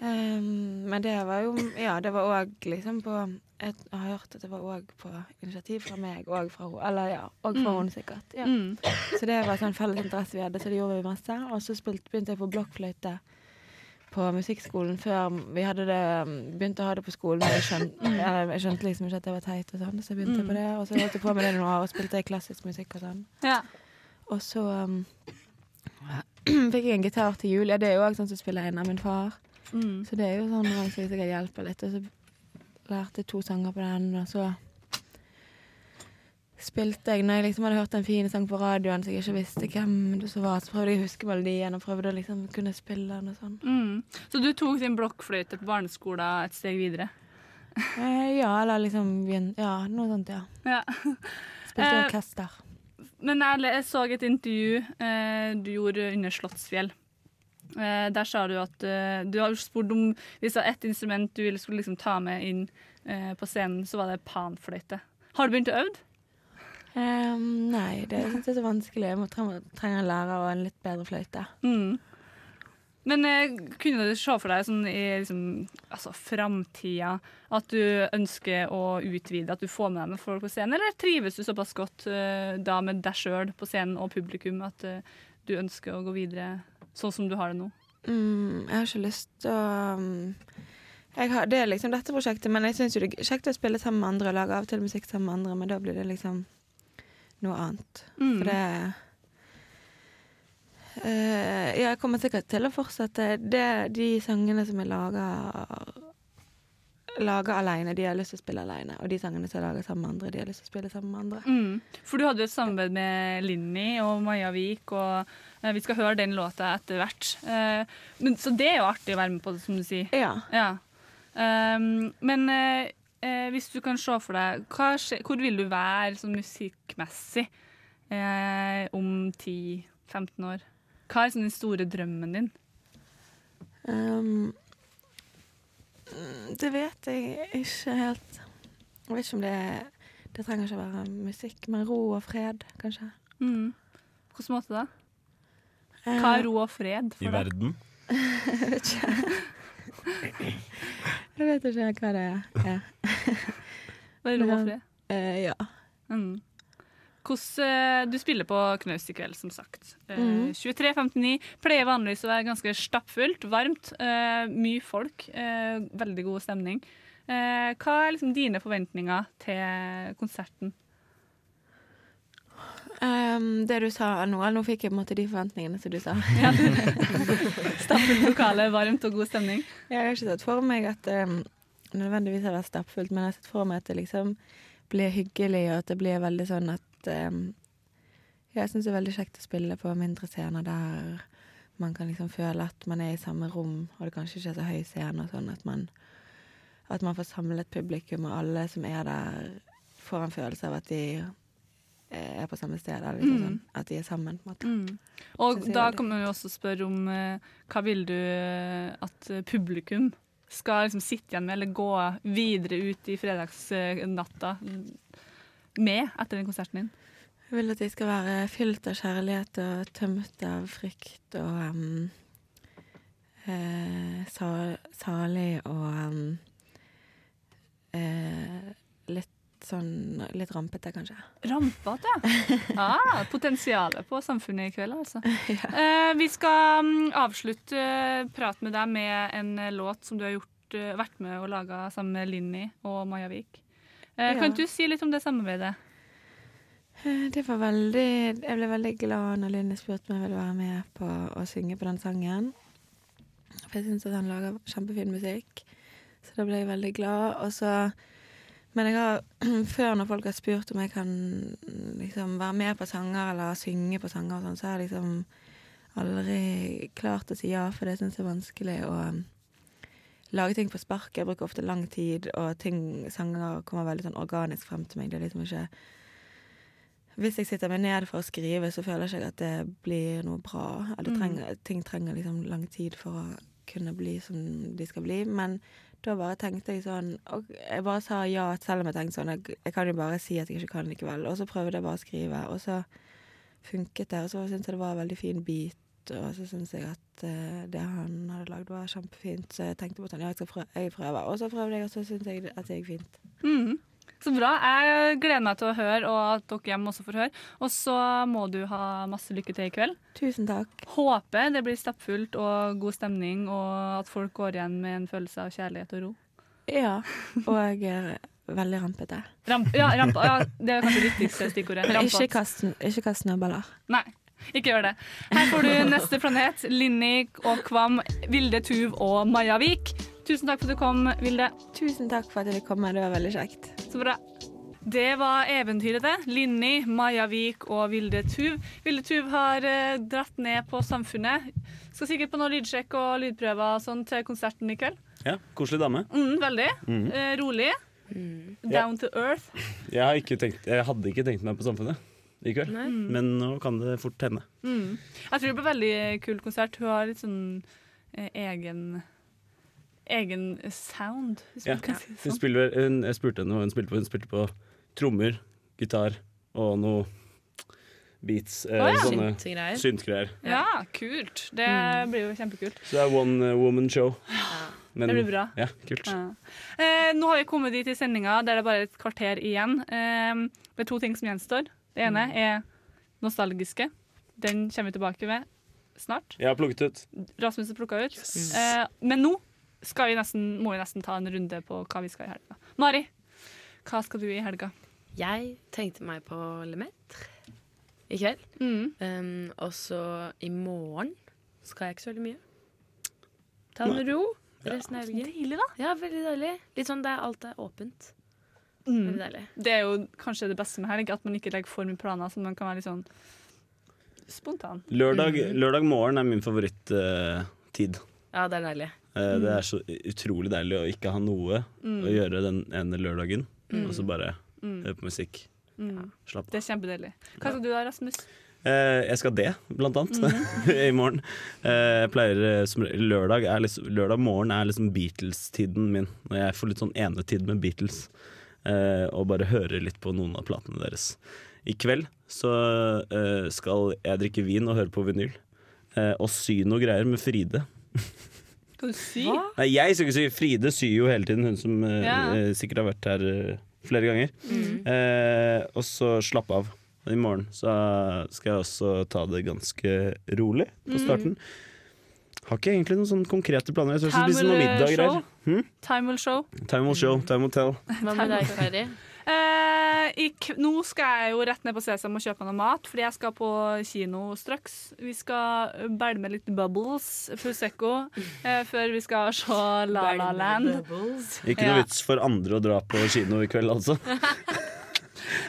Um, men det var jo Ja, det var òg liksom på Jeg har hørt at det var òg på initiativ fra meg og fra henne. Eller ja, og fra Mm. henne sikkert. Ja. Mm. Så det var sånn felles interesse vi hadde, så det gjorde vi masse. Og så spilte, begynte jeg på blokkfløyte på musikkskolen før vi hadde det, begynte å ha det på skolen. Jeg skjønte, eller jeg skjønte liksom ikke at det var teit, og sånn, så jeg begynte Mm. på det. Og så holdt jeg på med det noen år og spilte klassisk musikk og sånn. Ja. Og så um, fikk jeg en gitar til jul. Ja, det er jo òg sånn som spiller en av min far. Mm. Så det er jo sånn at jeg sikkert hjelper litt. Og så lærte jeg to sanger på den, og så spilte jeg Når jeg liksom hadde hørt en fin sang på radioen så jeg ikke visste hvem du så var, så prøvde jeg å huske melodien og prøvde å liksom kunne spille den og sånn. Mm. Så du tok din blokkfløyte på barneskolen et steg videre? Eh, ja, eller liksom Ja, noe sånt, ja. Ja. Spilte Eh, orkester. Men jeg, jeg så et intervju eh, du gjorde under Slottsfjell. Eh, der sa du at eh, du har spurt om hvis det var ett instrument du ville skulle liksom ta med inn eh, på scenen, så var det panfløyte. Har du begynt å øve? Ehm, nei, det syns jeg er så vanskelig. Jeg trenger, en lærer og en litt bedre fløyte. Mm. Men eh, kunne du se for deg sånn i liksom, altså, framtida at du ønsker å utvide, at du får med deg med folk på scenen, eller trives du såpass godt eh, da med deg sjøl på scenen og publikum at eh, du ønsker å gå videre sånn som du har det nå? Mm, jeg har ikke lyst til å um, har, Det er liksom dette prosjektet, men jeg syns jo det er kjekt å spille sammen med andre og lage av og til musikk sammen med andre, men da blir det liksom noe annet. Mm. For det uh, Ja, jeg kommer sikkert til å fortsette. Det, de sangene som jeg lager Lager alene, de har lyst til å spille alene. Og de sangene som jeg lager sammen med andre, de har lyst til å spille sammen med andre. Mm. For du hadde jo et samarbeid med Linni og Maja Vik, og eh, vi skal høre den låta etter hvert. Eh, men, så det er jo artig å være med på det, som du sier. Ja. Um, men eh, eh, hvis du kan se for deg hva skje, Hvor vil du være sånn musikkmessig eh, om 10-15 år? Hva er sånn den store drømmen din? Um, det vet jeg ikke helt. Jeg vet ikke om det Det trenger ikke å være musikk, men ro og fred, kanskje. Mm. På hvilken måte da? Hva er ro og fred for I deg? verden. jeg vet ikke. Jeg vet ikke hva det er. Er ro og fred? Eh, ja. Mm. Hvordan, eh, du spiller på Knaus i kveld, som sagt. Eh, Mhm. 23.59 pleier vanligvis å være ganske stappfullt, varmt, mye folk, veldig god stemning. Hva er liksom dine forventninger til konserten? Um, det du sa nå, eller nå fikk jeg på en måte de forventningene som du sa. Ja. Stappfullt lokale, varmt og god stemning. Jeg har ikke sett for meg at det um, nødvendigvis har vært stappfullt, men jeg har sett for meg at det liksom blir hyggelig, og at det blir veldig sånn at um, Jeg syns det er veldig kjekt å spille på mindre scener der man kan liksom føle at man er i samme rom, og det kanskje ikke er så høy scene, og sånn at man, at man får samlet publikum, og alle som er der, får en følelse av at de er på samme sted, liksom Mm. sånn, at de er sammen, på en måte. Mm. Og da kan man jo også spørre om eh, hva vil du eh, at eh, publikum skal liksom sitte igjen med, eller gå videre ut i fredagsnatta med etter den konserten din? Jeg vil at de skal være fylt av kjærlighet og tømt av frykt og um, eh, sal salig og um, eh, litt sånn litt rampete, kanskje. Rampete, ja. Ah, potensialet på samfunnet i kveld, altså. Eh, vi skal mm, avslutte eh, praten med deg med en eh, låt som du har gjort, eh, vært med og laga sammen med Linni og Maja Vik. Eh, Ja. Kan du si litt om det samarbeidet? Det var veldig Jeg ble veldig glad når Linni spurte om jeg ville være med på å synge på den sangen. For jeg syns at han lager kjempefin musikk. Så da ble jeg veldig glad. Og så Men jeg har før når folk har spurt om jeg kan liksom være med på sanger eller synge på sanger og sånn, så har jeg liksom aldri klart å si ja, for det syns jeg er vanskelig å um, lage ting på sparket. Jeg bruker ofte lang tid, og ting, sanger kommer veldig sånn organisk frem til meg. Det er liksom ikke hvis jeg sitter meg ned for å skrive, så føler jeg ikke at det blir noe bra. Eller Mm. trenger, ting trenger liksom lang tid for å kunne bli som de skal bli. Men da bare tenkte jeg sånn og Jeg bare sa ja, selv om jeg tenkte sånn Jeg, jeg kan jo bare si at jeg ikke kan likevel. Og så prøvde jeg bare å skrive, og så funket det. Og så syntes jeg det var en veldig fin beat, og så syntes jeg at uh, det han hadde lagd, var kjempefint. Så jeg tenkte på sånn, ja, jeg skal prøve. Jeg prøver. Og så prøvde jeg, og så syntes jeg at det gikk fint. Mhm. Så bra. Jeg gleder meg til å høre, og at dere hjemme også får høre. Og så må du ha masse lykke til i kveld. Tusen takk. Håper det blir stappfullt og god stemning, og at folk går igjen med en følelse av kjærlighet og ro. Ja, og jeg er veldig rampete. Ramp, ja, ramp, ja, det er kanskje det viktigste stikkordet. Ikke kast, ikke kast snøballer. Nei, ikke gjør det. Her får du Neste planet, Linni og Kvam, Vilde Tuv og Maja Vik. Tusen takk for at du kom, Vilde. Tusen takk for at jeg fikk komme. Det var veldig kjekt. Så bra. Det var eventyret, det. Linni, Maja Vik og Vilde Tuv. Vilde Tuv har eh, dratt ned på Samfunnet. Skal sikkert på noe lydsjekk og lydprøver og sånn til konserten i kveld. Ja, Koselig dame. Mm, veldig. Mm. Eh, rolig. Down to earth. Jeg, har ikke tenkt, jeg hadde ikke tenkt meg på Samfunnet i kveld, Nei. men nå kan det fort hende. Mm. Jeg tror det blir veldig kul konsert. Hun har litt sånn eh, egen Egen sound, Ja. si sånn. spiller, hun, jeg spurte henne hva hun spilte på. Hun spilte på trommer, gitar og noe beats. Eh, Å, ja. sånne Syntgreier. syntgreier. Ja, kult. Det blir jo kjempekult. Så det er one uh, woman show. Men- det blir bra. Ja, kult. Ja. Eh, nå har vi kommet dit i sendinga der det er bare et kvarter igjen. Eh, det er to ting som gjenstår. Det ene Mm. er nostalgiske. Den kommer vi tilbake med snart. Jeg har plukket ut. Rasmus har plukka ut. Eh, men nå vi nesten, må vi nesten ta en runde på hva vi skal i helga. Mari, hva skal du i helga? Jeg tenkte meg på Lemetre i kveld. Mm. Um, og så i morgen skal jeg ikke så veldig mye. Ta det med ro resten av helgen. Deilig, da. Ja, veldig deilig. Litt sånn der alt er åpent. Mm. Veldig deilig. Det er jo kanskje det beste med helg, at man ikke legger for mye planer, så man kan være litt sånn spontan. Lørdag, Mm. lørdag morgen er min favorittid. Ja, det er deilig. Eh, Det er så utrolig deilig å ikke ha noe Mm. å gjøre den ene lørdagen, Mm. og så bare Mm. høre på musikk. Mm. Slapp av. Det er kjempedeilig. Hva skal du da, Rasmus? Eh, jeg skal det, blant annet, Mhm. i morgen. Eh, jeg pleier som lørdag, er liksom, lørdag morgen er liksom Beatles-tiden min. Når jeg får litt sånn enetid med Beatles. Eh, og bare hører litt på noen av platene deres. I kveld så skal jeg drikke vin og høre på vinyl. Og sy noe greier med Fride. Skal du sy? Nei, jeg skal ikke sy. Fride syr jo hele tiden, hun som eh, Ja. eh, sikkert har vært her eh, flere ganger. Mm. Eh, og så slapp av. I morgen så skal jeg også ta det ganske rolig på Mm. starten. Har ikke egentlig noen sånne konkrete planer. Jeg skal Time spise noen will middag og show. greier. Hm? Time will show. Time will show, time will tell. Hva med deg, Kari? Eh, i k nå skal jeg jo rett ned på Sesam og kjøpe meg noe mat, fordi jeg skal på kino straks. Vi skal bære med litt bubbles, Prosecco, eh, før vi skal se La La Land. Ikke noe vits for andre å dra på kino i kveld, altså.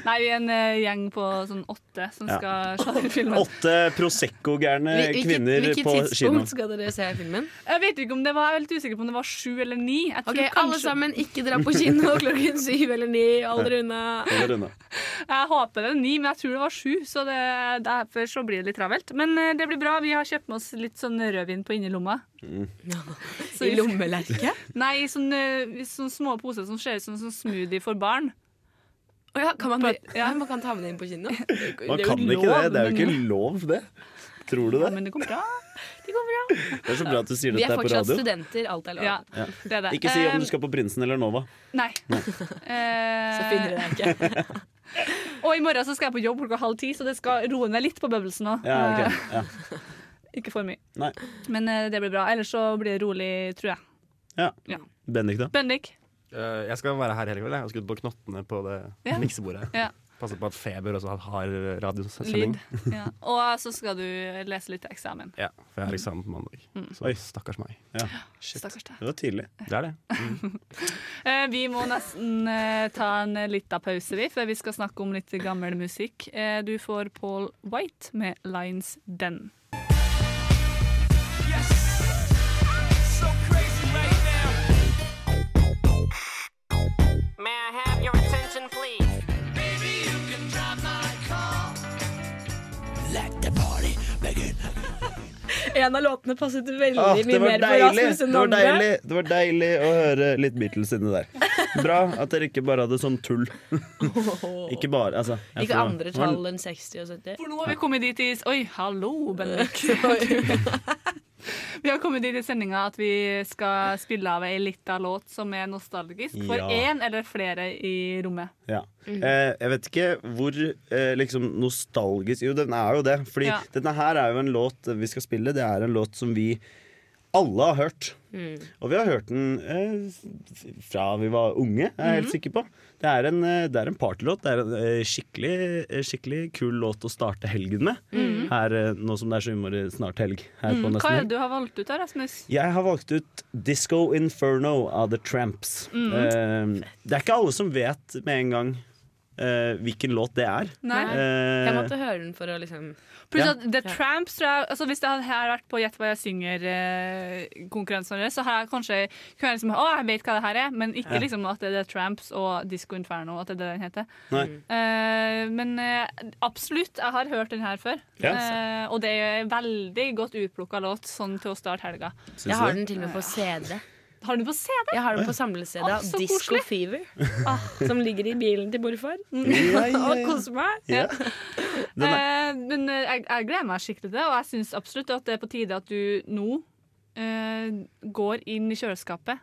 Nei, vi er en uh, gjeng på sånn åtte som Ja. skal se filmen. Åtte Prosecco-gærne Hvilket, kvinner hvilket på kino. tidspunkt skal dere se filmen? Jeg vet ikke om det var, jeg er litt usikker på om det var sju eller ni. Jeg tror Ok, Alle sammen ikke dra på kino klokken syv eller ni. Aldri unna. Eller unna. Jeg håper det er ni, men jeg tror det var sju, så det, derfor så blir det litt travelt. Men eh, det blir bra. Vi har kjøpt med oss litt sånn rødvin på innerlomma. Mm. Ja. I lommelerke? Nei, i sånne, sånne små poser som ser ut som sånn smoothie for barn. Å ja, kan man, ja. man kan ta med det inn på kino? Man kan ikke det. Det er jo ikke lov, det. Tror du det? Ja, Men det går bra. Det går bra. Det er så bra at du sier dette på radio. her på fortsatt studenter. Alt er lov. Ja, Ja. det er det. Ikke si om du skal på Prinsen eller Nova. Nei. Nei. Eh, Så finner du deg ikke. og i morgen så skal jeg på jobb klokka halv ti, så det skal roe ned litt på bøvelsen nå. Ja, ok. Eh, ja. Ikke for mye. Nei. Men eh, det blir bra. Ellers så blir det rolig, tror jeg. Ja. Ja. Bendik, da? Bendik. Eh, jeg skal være her hele kvelden. Jeg har skutt på knottene på det Ja. miksebordet. Ja. Passe på at Feber også har radiosending. Ja. Og så skal du lese litt til eksamen. Ja, for jeg har eksamen på mandag. Mm. Så stakkars meg. Ja. Stakkars. Det var tidlig. Det er det. Eh, vi må nesten uh, ta en liten pause, vi, for vi skal snakke om litt gammel musikk. Eh, du får Paul White med 'Lines Den'. May I have your attention, please? En av låtene passet veldig Ah, mye det var mer på! Rasmus enn Det var andre. deilig Det var deilig å høre litt Beatles inni der. Bra at dere ikke bare hadde sånn tull. Ikke bare, altså. Ikke får- andre tall enn 60 og 70. For nå har vi kommet dit i Oi, hallo, Bendik. vi har kommet dit i sendinga at vi skal spille av ei lita låt som er nostalgisk for Ja. én eller flere i rommet. Ja. Mm. Eh, jeg vet ikke hvor eh, liksom nostalgisk Jo, den er jo det. Fordi Ja. denne her er jo en låt vi skal spille. Det er en låt som vi alle har hørt. Mm. Og vi har hørt den eh, fra vi var unge, er jeg helt Mhm. sikker på. Det er en, eh, det er en partylåt. Det er en eh, skikkelig, eh, skikkelig kul låt å starte helgen med. Mm. Her, nå som det er så innmari snart helg her på Mm, Nesten hva er det du har valgt ut her, Rasmus? Jeg har valgt ut Disco Inferno av The Tramps. Mhm. Eh, det er ikke alle som vet med en gang eh, hvilken låt det er. Nei. Uh, Jeg måtte høre den for å liksom Pluss Ja. at The Tramps tror jeg, altså Hvis det hadde vært på Gjett hva jeg synger-konkurransen vår, så har jeg kanskje kunne jeg liksom, Å, jeg vet hva det her er, men ikke Ja. liksom at det er The Tramps og Disco Inferno. At det er det den heter. Eh, men eh, absolutt, jeg har hørt den her før. Ja. Eh, og det er veldig godt utplukka låt sånn til å starte helga. Jeg har den til og med på CD. Har du den på CD? Jeg har den på samle-CD så Disco koselig. Fever. Som ligger i bilen til morfar. Ja, ja, ja. Og koser meg. Ja. Eh, men eh, jeg, jeg gleder meg skikkelig til det, og jeg syns absolutt at det er på tide at du nå eh, går inn i kjøleskapet,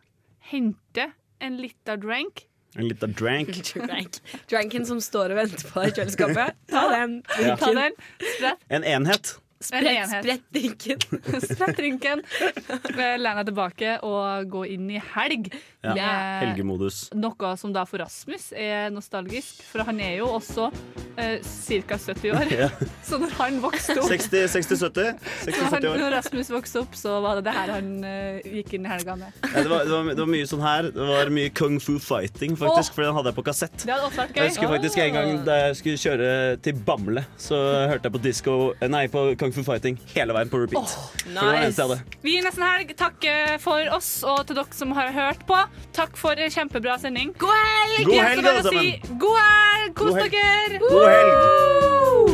henter en lita drank En liten drank. Drank. Dranken som står og venter på deg i kjøleskapet. Ta den. Ja. Ta den, En enhet. Sprett, sprett drinken. Sprett drinken, eh, deg tilbake og gå inn i helg. Ja. Helgemodus. Noe som da for Rasmus er nostalgisk, for han er jo også eh, ca. 70 år. Ja. Så når han vokste opp 60, 60 70. så 60, han, 70 år. Når Rasmus vokste opp, så var det det her han eh, gikk inn i helga med. Ja, det, var, det, var, det var mye sånn her. Det var mye kung fu fighting, faktisk, oh. for den hadde jeg på kassett. Det hadde også vært gøy. Jeg husker faktisk en gang da jeg skulle kjøre til Bamble, så hørte jeg på disko Nei, på Kung Fu Fighting hele veien på repeat. Jeg hadde. Vi i Nesten Helg takker for oss og til dere som har hørt på. Takk for en kjempebra sending. God helg! God helg, alle Si, god helg! Kos dere! God helg!